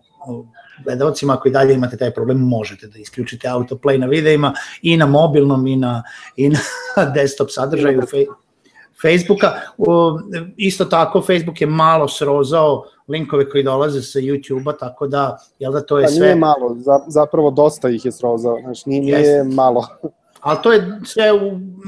S1: gledalcima ako i dalje imate taj problem možete da isključite autoplay na videima i na mobilnom i na, i na desktop sadržaju Facebooka. Isto tako Facebook je malo srozao linkove koji dolaze sa YouTube-a, tako da, jel da to je pa sve...
S2: Nije malo, zapravo dosta ih je srozao, znači nije, nije malo.
S1: Ali to je sve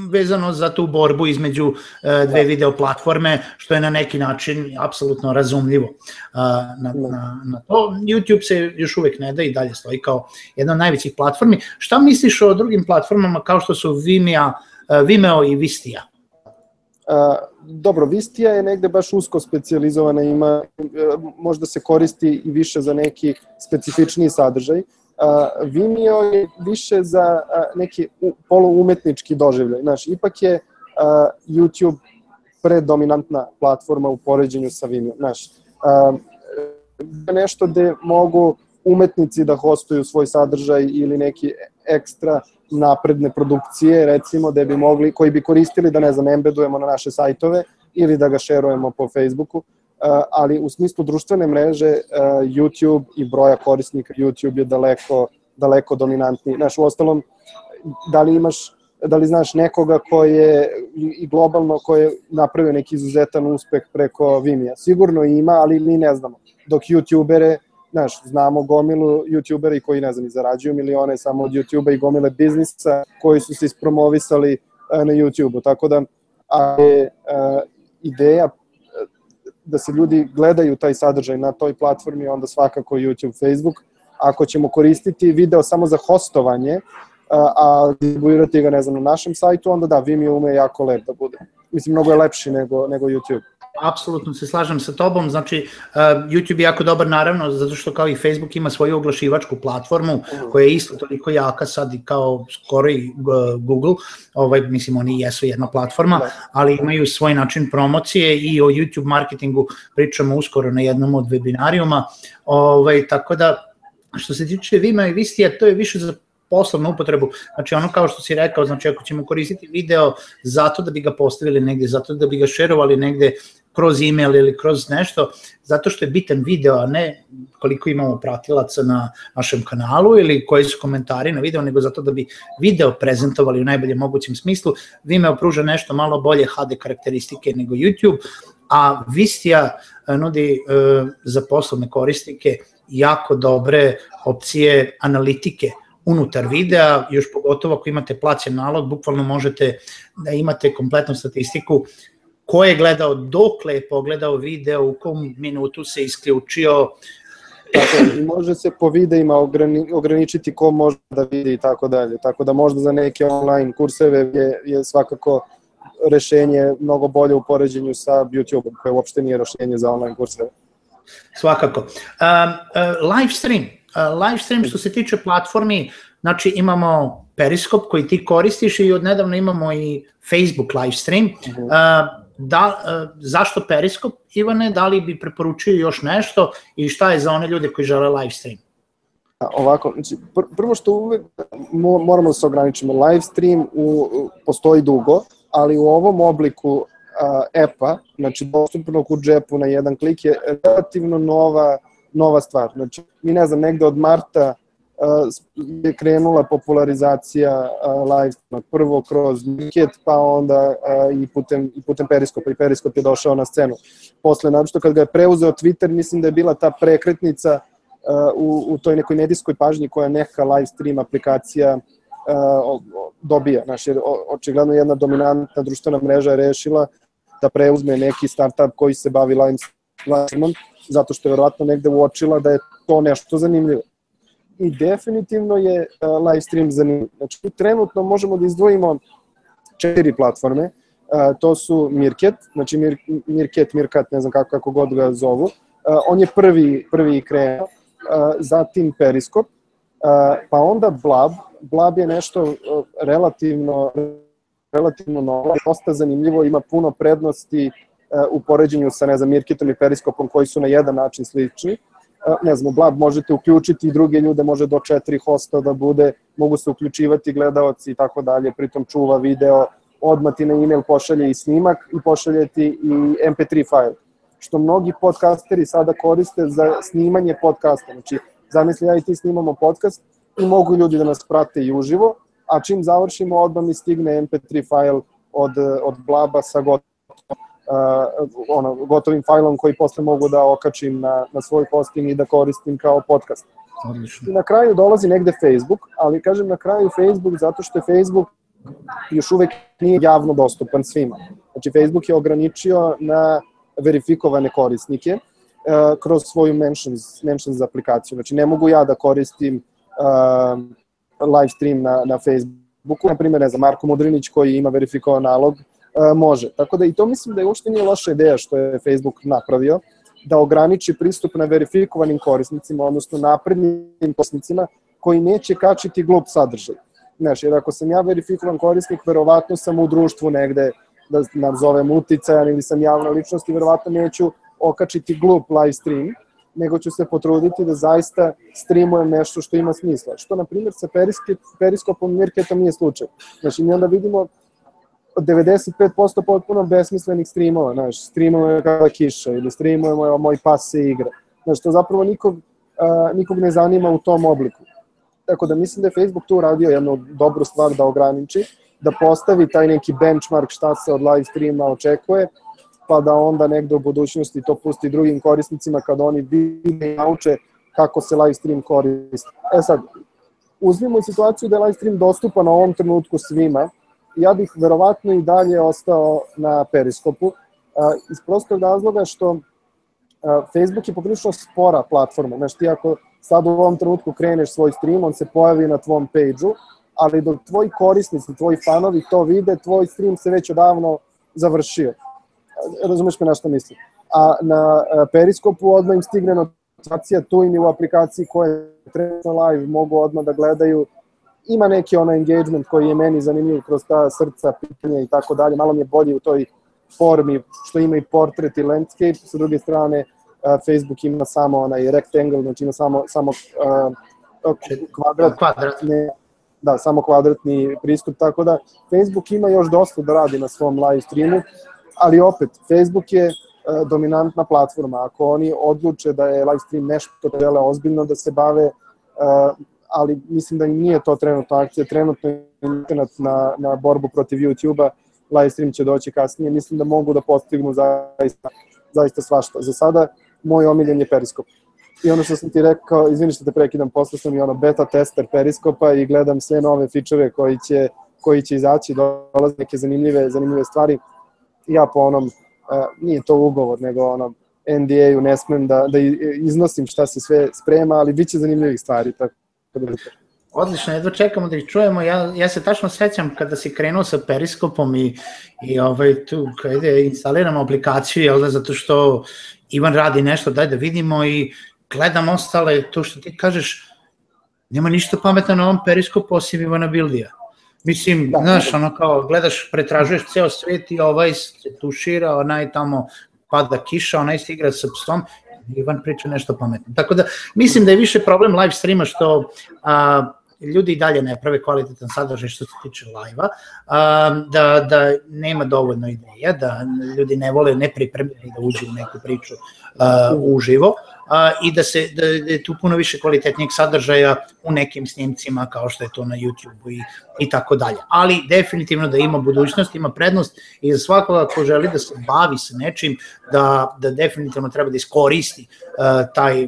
S1: vezano za tu borbu između uh, dve da. video platforme, što je na neki način apsolutno razumljivo uh, na, da. na, na to. YouTube se još uvek ne da i dalje stoji kao jedna od najvećih platformi. Šta misliš o drugim platformama kao što su Vimeo, uh, Vimeo i Vistija?
S2: Uh, dobro, Vistija je negde baš usko specializowana, ima, možda se koristi i više za neki specifičniji sadržaj. Vimeo je više za neki poluumetnički doživljaj. Znaš, ipak je YouTube predominantna platforma u poređenju sa Vimeo. Znaš, uh, nešto gde mogu umetnici da hostuju svoj sadržaj ili neki ekstra napredne produkcije, recimo, da bi mogli, koji bi koristili da, ne znam, embedujemo na naše sajtove ili da ga šerujemo po Facebooku, uh, ali u smislu društvene mreže uh, YouTube i broja korisnika YouTube je daleko, daleko dominantniji. Znaš, u ostalom, da li imaš da li znaš nekoga ko je i globalno ko je napravio neki izuzetan uspeh preko Vimija? Sigurno ima, ali mi ne znamo. Dok youtubere znaš, znamo gomilu youtubera i koji, ne znam, i zarađuju milione samo od youtube i gomile biznisa koji su se ispromovisali uh, na youtube Tako da, a uh, ideja da se ljudi gledaju taj sadržaj na toj platformi, onda svakako YouTube, Facebook. Ako ćemo koristiti video samo za hostovanje, a distribuirati ga, ne znam, na našem sajtu, onda da, Vimeo ume jako lep da bude. Mislim, mnogo je lepši nego, nego YouTube.
S1: Apsolutno se slažem sa tobom, znači uh, YouTube je jako dobar naravno, zato što kao i Facebook ima svoju oglašivačku platformu koja je isto toliko jaka sad i kao skoro i uh, Google, ovaj, mislim oni jesu jedna platforma, da. ali imaju svoj način promocije i o YouTube marketingu pričamo uskoro na jednom od webinarijuma, ovaj, tako da što se tiče Vima i Vistija, to je više za poslovnu upotrebu, znači ono kao što si rekao, znači ako ćemo koristiti video zato da bi ga postavili negde, zato da bi ga šerovali negde kroz email ili kroz nešto, zato što je bitan video, a ne koliko imamo pratilaca na našem kanalu ili koji su komentari na video, nego zato da bi video prezentovali u najboljem mogućem smislu. Vimeo pruža nešto malo bolje HD karakteristike nego YouTube, a Vistija e, nudi e, za poslovne korisnike jako dobre opcije analitike unutar videa, još pogotovo ako imate plaćen nalog, bukvalno možete da imate kompletnu statistiku ko je gledao, dokle je pogledao video, u kom minutu se isključio.
S2: Tako, može se po videima ograni, ograničiti ko može da vidi i tako dalje. Tako da možda za neke online kurseve je, je svakako rešenje mnogo bolje u poređenju sa YouTube-om, koje uopšte nije rešenje za online kurseve.
S1: Svakako. Um, uh, live stream. Uh, live stream što se tiče platformi, znači imamo Periscope koji ti koristiš i od nedavno imamo i Facebook live stream. -huh. uh, da, e, zašto Periskop, Ivane, da li bi preporučio još nešto i šta je za one ljude koji žele live stream?
S2: Ovako, znači, pr prvo što uvek moramo da se ograničimo, live stream u, postoji dugo, ali u ovom obliku epa, znači dostupnog u džepu na jedan klik je relativno nova, nova stvar. Znači, mi ne znam, negde od marta je krenula popularizacija live streama. Prvo kroz Mirket, pa onda i putem, i putem Periskopa. I Periskop je došao na scenu. Posle, naročito kad ga je preuzeo Twitter, mislim da je bila ta prekretnica u, u toj nekoj medijskoj pažnji koja neka live stream aplikacija dobija. Jer očigledno jedna dominantna društvena mreža je rešila da preuzme neki startup koji se bavi live streamom, zato što je verovatno negde uočila da je to nešto zanimljivo i definitivno je uh, live stream zanimljiv. Znači, trenutno možemo da izdvojimo četiri platforme, uh, to su Mirket, znači Mir, Mirket, Mirkat, ne znam kako, kako god ga zovu, uh, on je prvi, prvi krenuo, zatim Periskop, pa onda Blab, Blab je nešto relativno relativno novo, dosta zanimljivo, ima puno prednosti u poređenju sa, ne znam, Mirketom i Periskopom koji su na jedan način slični. Ne znam, Blab možete uključiti i druge ljude, može do četiri hosta da bude, mogu se uključivati gledaoci i tako dalje, pritom čuva video, odmah ti na e-mail pošalje i snimak i pošalje ti i mp3 file, što mnogi podcasteri sada koriste za snimanje podcasta. Znači, zamisli ja i ti snimamo podcast i mogu ljudi da nas prate i uživo, a čim završimo odmah mi stigne mp3 file od, od Blaba sa gotovom uh, ono, gotovim fajlom koji posle mogu da okačim na, na svoj hosting i da koristim kao podcast. Odlično. I na kraju dolazi negde Facebook, ali kažem na kraju Facebook zato što je Facebook još uvek nije javno dostupan svima. Znači Facebook je ograničio na verifikovane korisnike uh, kroz svoju mentions, mentions aplikaciju. Znači ne mogu ja da koristim uh, live stream na, na Facebooku, na primjer, ne znam, Marko Mudrinić koji ima verifikovan nalog, E, može. Tako da i to mislim da je uopšte nije loša ideja što je Facebook napravio, da ograniči pristup na verifikovanim korisnicima, odnosno naprednim korisnicima koji neće kačiti glup sadržaj. Znaš, jer ako sam ja verifikovan korisnik, verovatno sam u društvu negde, da nazovem uticajan ili sam javna ličnost i verovatno neću okačiti glup live stream, nego ću se potruditi da zaista streamujem nešto što ima smisla. Što, na primjer, sa periskopom Mirketom nije slučaj. Znači, mi onda vidimo 95% potpuno besmislenih streamova, znaš, streamujemo kada kiša ili streamujemo moj pas se igra. Znaš, to zapravo nikog, uh, nikog ne zanima u tom obliku. Tako da mislim da je Facebook tu uradio jednu dobru stvar da ograniči, da postavi taj neki benchmark šta se od live streama očekuje, pa da onda negde u budućnosti to pusti drugim korisnicima kada oni vide i nauče kako se live stream koristi. E sad, uzmimo situaciju da je live stream dostupan na ovom trenutku svima, ja bih verovatno i dalje ostao na Periskopu, iz prostog razloga što Facebook je poprilično spora platforma. Znaš, ti ako sad u ovom trenutku kreneš svoj stream, on se pojavi na tvom page-u, ali dok tvoji korisnici, tvoji fanovi to vide, tvoj stream se već odavno završio. Razumeš me na što mislim? A na Periskopu odmah im stigne notifikacija, tu im je u aplikaciji koje trenutno live mogu odmah da gledaju ima neki onaj engagement koji je meni zanimljiv kroz ta srca, pitanja i tako dalje, malo mi je bolji u toj formi što ima i portret i landscape, sa druge strane Facebook ima samo onaj rectangle, znači ima samo, samo uh, kvadrat, kvadratni, da, samo kvadratni pristup, tako da Facebook ima još dosta da radi na svom live streamu, ali opet, Facebook je uh, dominantna platforma, ako oni odluče da je live stream nešto da žele ozbiljno da se bave, uh, ali mislim da nije to trenutno akcija, trenutno je internet na, na borbu protiv YouTube-a, live stream će doći kasnije, mislim da mogu da postignu zaista, zaista svašta. Za sada, moj omiljen je Periskop. I ono što sam ti rekao, izvini što te prekidam, posle sam i ono beta tester Periskopa i gledam sve nove fičeve koji će, koji će izaći, dolaze neke zanimljive, zanimljive stvari. Ja po onom, uh, nije to ugovor, nego ono, NDA-u ne smem da, da iznosim šta se sve sprema, ali bit će zanimljivih stvari, tako
S1: Odlično, jedva čekamo da ih čujemo. Ja, ja se tačno sećam kada si krenuo sa periskopom i, i ovaj, tu kada instaliramo aplikaciju, jel da, zato što Ivan radi nešto, daj da vidimo i gledam ostale, to što ti kažeš, nema ništa pametno na ovom periskopu osim Ivana Bildija. Mislim, da, znaš, ono kao, gledaš, pretražuješ ceo svet i ovaj se tušira, onaj tamo pada kiša, onaj se igra sa psom Ivan priča nešto pametno. Tako da mislim da je više problem live streama što a, ljudi i dalje ne prave kvalitetan sadržaj što se tiče live-a, da, da nema dovoljno ideja, da ljudi ne vole nepripremljeni da uđu u neku priču uh, uživo i da se da, da je tu puno više kvalitetnijeg sadržaja u nekim snimcima kao što je to na YouTube-u i, i tako dalje. Ali definitivno da ima budućnost, ima prednost i za svakoga ko želi da se bavi sa nečim, da, da definitivno treba da iskoristi uh, taj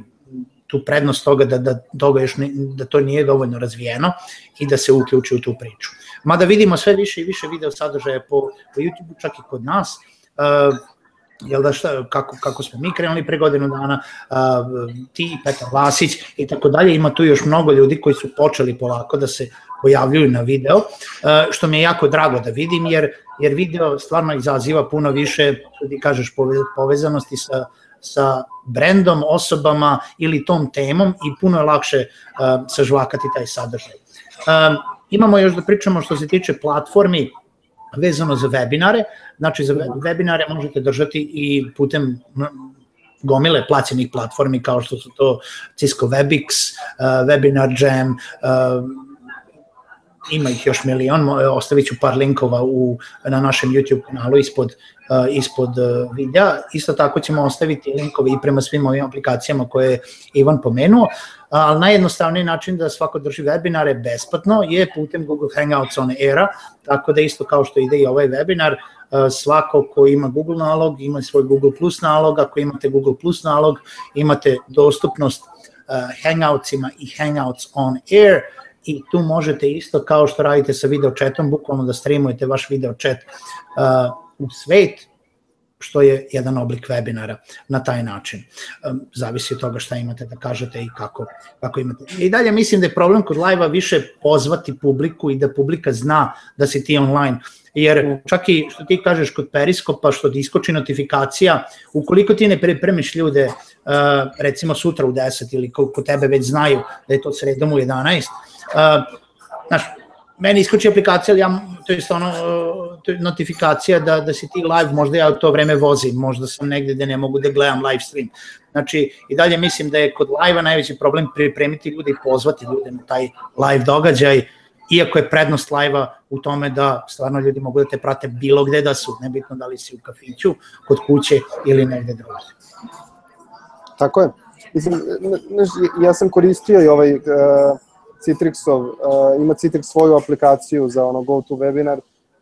S1: tu prednost toga da, da, toga još ne, da to nije dovoljno razvijeno i da se uključi u tu priču. Mada vidimo sve više i više video sadržaja po, po YouTube, čak i kod nas, uh, jel da šta, kako, kako smo mi krenuli pre godinu dana, uh, ti, Petar Vasić i tako dalje, ima tu još mnogo ljudi koji su počeli polako da se pojavljuju na video, uh, što mi je jako drago da vidim, jer, jer video stvarno izaziva puno više, ti kažeš, povezanosti sa, sa brendom, osobama ili tom temom i puno je lakše uh, sažvakati taj sadržaj. Um, imamo još da pričamo što se tiče platformi vezano za webinare, znači za webinare možete držati i putem gomile plaćenih platformi kao što su to Cisco WebEx, uh, Webinar Jam, uh, ima ih još milion, ostavit ću par linkova u, na našem YouTube kanalu ispod, uh, ispod uh, videa. Isto tako ćemo ostaviti linkove i prema svim ovim aplikacijama koje je Ivan pomenuo, ali najjednostavniji način da svako drži webinare besplatno je putem Google Hangouts on Era, tako da isto kao što ide i ovaj webinar, uh, svako ko ima Google nalog, ima svoj Google Plus nalog, ako imate Google Plus nalog, imate dostupnost Hangoutsima i Hangouts on Air, i tu možete isto kao što radite sa video chatom, bukvalno da streamujete vaš video chat uh, u svet, što je jedan oblik webinara na taj način. Um, zavisi od toga šta imate da kažete i kako, kako imate. I dalje mislim da je problem kod live-a više pozvati publiku i da publika zna da si ti online, jer čak i što ti kažeš kod periskopa, što ti iskoči notifikacija, ukoliko ti ne pripremiš ljude, uh, recimo sutra u 10 ili koliko tebe već znaju da je to sredom u 11, Uh, znaš, meni iskoči aplikacija, ali ja, to je ono, to je notifikacija da, da si ti live, možda ja u to vreme vozim, možda sam negde gde ne mogu da gledam live stream. Znači, i dalje mislim da je kod live-a najveći problem pripremiti ljude i pozvati ljude na taj live događaj, iako je prednost live-a u tome da stvarno ljudi mogu da te prate bilo gde da su, nebitno da li si u kafiću, kod kuće ili negde drugde.
S2: Tako je. Mislim, ja sam koristio i ovaj uh, Citrixov, uh, ima Citrix svoju aplikaciju za ono webinar,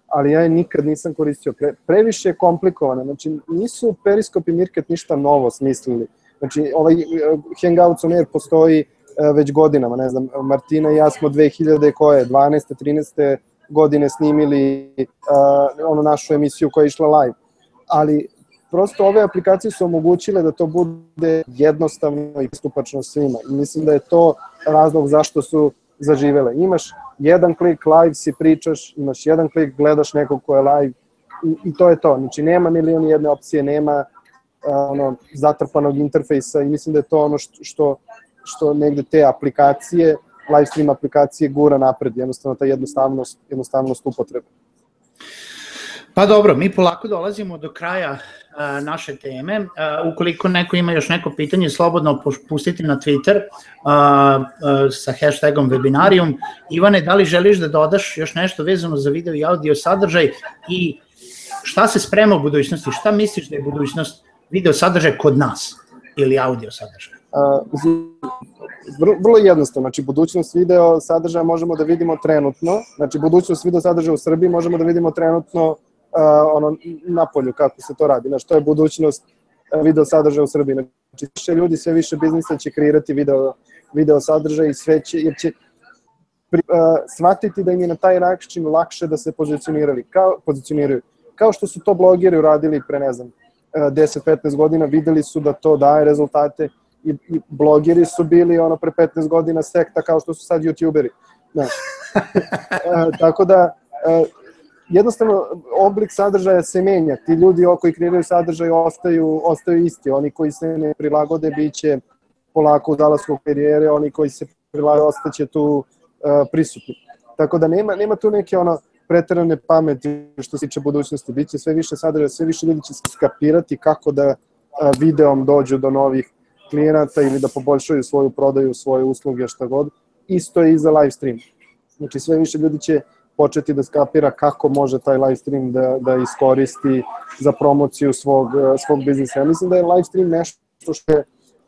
S2: ali ja je nikad nisam koristio. Pre, previše je komplikovano, znači nisu Periskop i Mirket ništa novo smislili. Znači ovaj uh, Hangouts on Air postoji uh, već godinama, ne znam, Martina i ja smo 2000 koje, 12. 13. godine snimili uh, ono našu emisiju koja je išla live. Ali prosto ove aplikacije su omogućile da to bude jednostavno i pristupačno svima. I mislim da je to razlog zašto su zaživele. Imaš jedan klik, live si pričaš, imaš jedan klik, gledaš nekog ko je live i, i to je to. Znači nema milion jedne opcije, nema uh, ono, zatrpanog interfejsa i mislim da je to ono što, što, što negde te aplikacije, live stream aplikacije gura napred, jednostavno ta jednostavnost, jednostavnost upotrebe.
S1: Pa dobro, mi polako dolazimo do kraja naše teme. Ukoliko neko ima još neko pitanje, slobodno pustite na Twitter sa hashtagom webinarium. Ivane, da li želiš da dodaš još nešto vezano za video i audio sadržaj i šta se sprema u budućnosti? Šta misliš da je budućnost video sadržaj kod nas ili audio sadržaj?
S2: vrlo jednostavno, znači budućnost video sadržaja možemo da vidimo trenutno, znači budućnost video sadržaja u Srbiji možemo da vidimo trenutno ono, na polju kako se to radi, znači to je budućnost video sadržaja u Srbiji. Znači, više ljudi, sve više biznisa će kreirati video, video sadržaj i sve će, jer će pri, uh, shvatiti da im je na taj način lakše da se pozicionirali, kao, pozicioniraju. Kao što su to blogeri uradili pre, ne znam, 10-15 godina, videli su da to daje rezultate i, i blogeri su bili ono pre 15 godina sekta kao što su sad youtuberi. Znači, uh, tako da, uh, jednostavno oblik sadržaja se menja. Ti ljudi koji kreiraju sadržaj ostaju, ostaju isti. Oni koji se ne prilagode biće polako u zalasku karijere, oni koji se prilagode ostaće tu uh, prisutni. Tako da nema, nema tu neke ono pretarane pameti što se tiče budućnosti. Biće sve više sadržaja, sve više ljudi će skapirati kako da uh, videom dođu do novih klijenata ili da poboljšaju svoju prodaju, svoje usluge, šta god. isto je i za live stream. Znači sve više ljudi će početi da skapira kako može taj live stream da, da iskoristi za promociju svog, svog biznisa. Ja mislim da je live stream nešto što je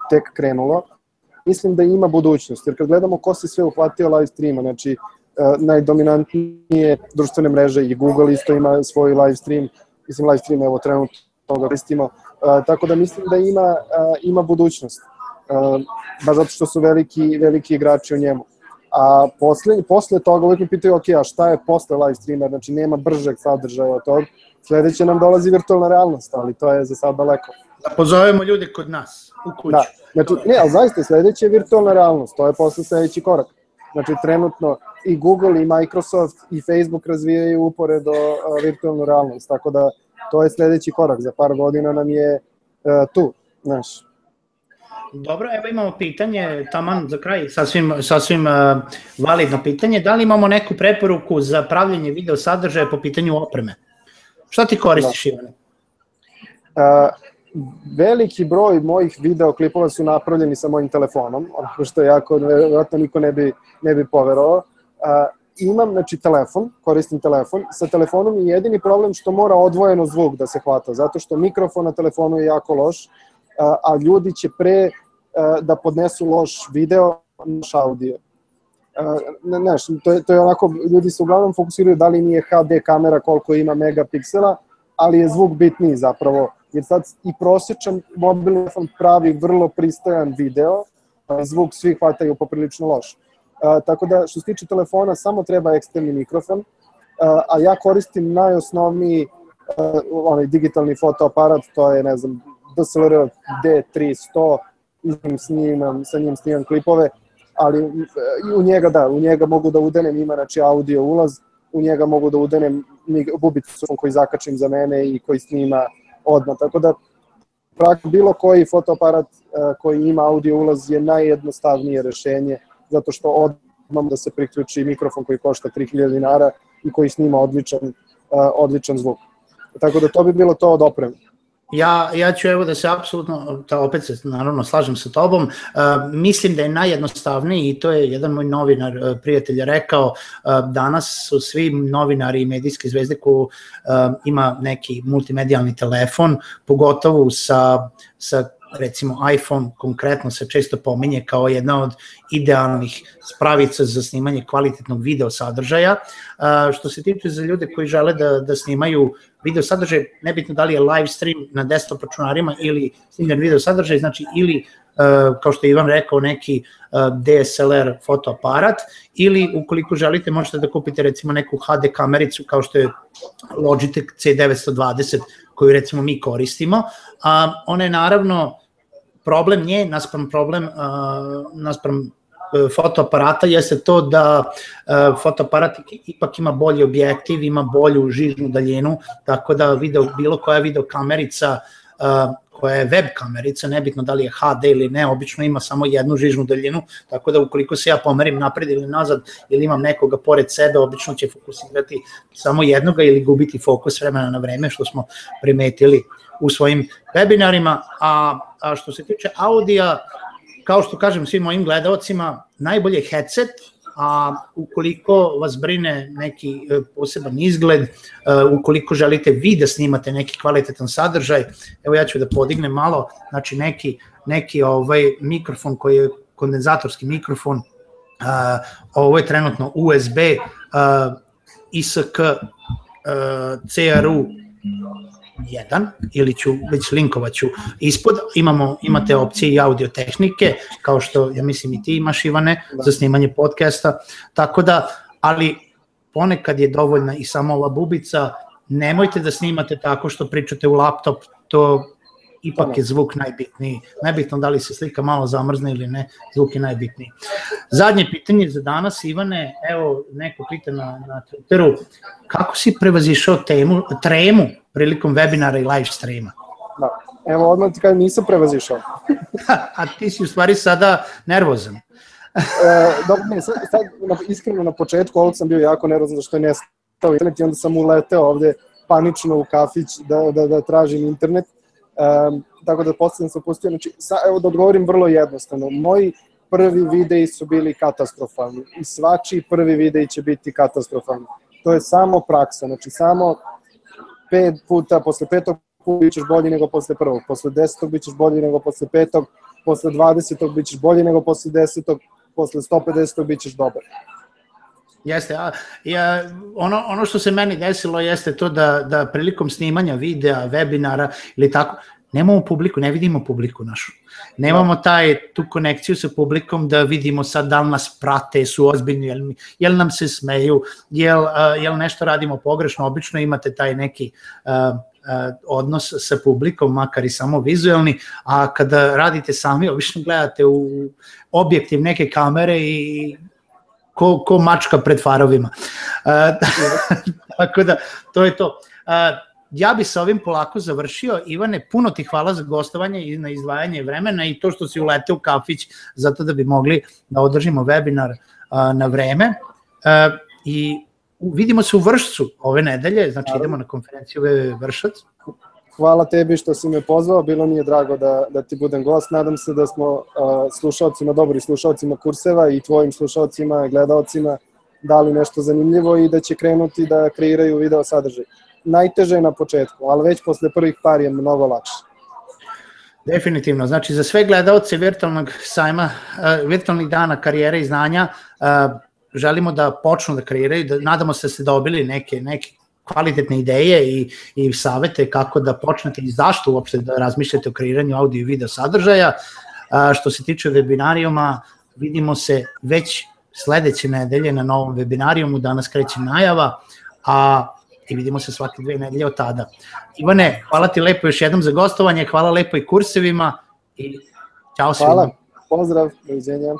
S2: tek krenulo. Mislim da ima budućnost, jer kad gledamo ko se sve uhvatio live streama, znači najdominantnije društvene mreže i Google isto ima svoj live stream, mislim live stream evo trenutno toga koristimo, tako da mislim da ima, ima budućnost, baš zato što su veliki, veliki igrači u njemu. A posle, posle toga uvijek mi pitaju, ok, a šta je posle live streama, znači nema bržeg sadržaja od toga, sledeće nam dolazi virtualna realnost, ali to je za sad daleko.
S1: Da pozovemo ljude kod nas, u kuću.
S2: Da, znači, ne, ali zaista sledeće je virtualna realnost, to je posle sledeći korak. Znači, trenutno i Google i Microsoft i Facebook razvijaju uporedo virtualnu realnost, tako da to je sledeći korak, za par godina nam je uh, tu, znaš.
S1: Dobro, evo imamo pitanje, taman za kraj, sasvim, sasvim uh, validno pitanje. Da li imamo neku preporuku za pravljenje video sadržaja po pitanju opreme? Šta ti koristiš, da. Ivane?
S2: Uh, veliki broj mojih videoklipova su napravljeni sa mojim telefonom, ono što jako, vjerojatno niko ne bi, ne bi poverovao. Uh, imam, znači, telefon, koristim telefon. Sa telefonom je jedini problem što mora odvojeno zvuk da se hvata, zato što mikrofon na telefonu je jako loš, a, ljudi će pre a, da podnesu loš video, naš audio. Ne, ne, to je, to je onako, ljudi se uglavnom fokusiraju da li nije HD kamera koliko ima megapiksela, ali je zvuk bitniji zapravo, jer sad i prosječan mobilni telefon pravi vrlo pristojan video, zvuk svi hvataju poprilično loš. A, tako da, što se tiče telefona, samo treba eksterni mikrofon, a, a ja koristim najosnovniji onaj digitalni fotoaparat, to je, ne znam, DSLR D300, njim snimam, sa njim snimam klipove, ali u njega da, u njega mogu da udenem, ima znači audio ulaz, u njega mogu da udenem bubicu koji zakačim za mene i koji snima odmah, tako da prak, bilo koji fotoaparat koji ima audio ulaz je najjednostavnije rešenje zato što odmah da se priključi mikrofon koji košta 3000 dinara i koji snima odličan, uh, odličan zvuk. Tako da to bi bilo to od opreme.
S1: Ja, ja ću evo da se apsolutno, ta opet se naravno slažem sa tobom, uh, mislim da je najjednostavniji i to je jedan moj novinar uh, prijatelj rekao, uh, danas su svi novinari i medijske zvezde ko uh, ima neki multimedijalni telefon, pogotovo sa, sa recimo iPhone konkretno se često pominje kao jedna od idealnih spravica za snimanje kvalitetnog video sadržaja. Što se tiče za ljude koji žele da, da snimaju video sadržaj, nebitno da li je live stream na desktop računarima ili snimljen video sadržaj, znači ili kao što je Ivan rekao, neki DSLR fotoaparat ili ukoliko želite možete da kupite recimo neku HD kamericu kao što je Logitech C920 koju recimo mi koristimo. A, ona je naravno problem nje naspram problem naspram uh, fotoaparata jeste to da uh, fotoaparat ipak ima bolji objektiv, ima bolju žižnu daljinu, tako da video, bilo koja video kamerica koja je web kamerica, nebitno da li je HD ili ne, obično ima samo jednu žižnu daljinu, tako da ukoliko se ja pomerim napred ili nazad ili imam nekoga pored sebe, obično će fokusirati samo jednoga ili gubiti fokus vremena na vreme, što smo primetili u svojim webinarima, a, a što se tiče audija, kao što kažem svim mojim gledalcima, najbolje headset, a ukoliko vas brine neki e, poseban izgled, e, ukoliko želite vi da snimate neki kvalitetan sadržaj, evo ja ću da podignem malo, znači neki, neki ovaj mikrofon koji je kondenzatorski mikrofon, ovo je trenutno USB, ISK, CRU 1 ili ću već linkovaću ispod, imamo, imate opcije i audio tehnike, kao što ja mislim i ti imaš Ivane, da. za snimanje podcasta, tako da, ali ponekad je dovoljna i samo ova bubica, nemojte da snimate tako što pričate u laptop, to ipak je zvuk najbitniji. Najbitno da li se slika malo zamrzne ili ne, zvuk je najbitniji. Zadnje pitanje za danas, Ivane, evo neko pita na, na Twitteru, kako si prevazišao temu, tremu prilikom webinara i live streama?
S2: Da, evo odmah ti kažem, nisam prevazišao.
S1: A ti si u stvari sada nervozan.
S2: e, dobro, ne, sad, sad iskreno na početku ovog sam bio jako nervozan zašto je nestao internet i onda sam uleteo ovde panično u kafić da, da, da tražim internet Um, tako da posledno sam pustio, znači, sa, evo da odgovorim vrlo jednostavno. Moj prvi videi su bili katastrofalni i svačiji prvi videi će biti katastrofalni. To je samo praksa, znači samo pet puta, posle petog puta bićeš bolji nego posle prvog, posle desetog bićeš bolji nego posle petog, posle dvadesetog bićeš bolji nego posle desetog, posle 150. bićeš dobar.
S1: Jeste, a, ja, ono, ono što se meni desilo jeste to da, da prilikom snimanja videa, webinara ili tako, nemamo publiku, ne vidimo publiku našu. Nemamo taj, tu konekciju sa publikom da vidimo sad da li nas prate, su ozbiljni, jel, jel nam se smeju, jel, uh, jel nešto radimo pogrešno, obično imate taj neki uh, odnos sa publikom, makar i samo vizuelni, a kada radite sami, obično gledate u objektiv neke kamere i ko, ko mačka pred farovima. tako da, to je to ja bi sa ovim polako završio. Ivane, puno ti hvala za gostovanje i na izdvajanje vremena i to što si ulete u kafić zato da bi mogli da održimo webinar na vreme. I vidimo se u Vršcu ove nedelje, znači idemo na konferenciju Vršac.
S2: Hvala tebi što si me pozvao, bilo mi je drago da, da ti budem gost. Nadam se da smo uh, slušalcima, dobri slušalcima kurseva i tvojim slušalcima, gledalcima dali nešto zanimljivo i da će krenuti da kreiraju video sadržaj najteže je na početku, ali već posle prvih par je mnogo lakše.
S1: Definitivno, znači za sve gledalce virtualnog sajma, uh, virtualnih dana karijere i znanja, uh, želimo da počnu da kreiraju, da, nadamo se da ste dobili neke, neke kvalitetne ideje i, i savete kako da počnete i zašto uopšte da razmišljate o kreiranju audio i video sadržaja. A, što se tiče webinarijuma, vidimo se već sledeće nedelje na novom webinarijumu, danas kreće najava, a i vidimo se svake dve nedelje od tada. Ivane, hvala ti lepo još jednom za gostovanje, hvala lepo i kursevima i ćao svima.
S2: Hvala, pozdrav, doviđenja.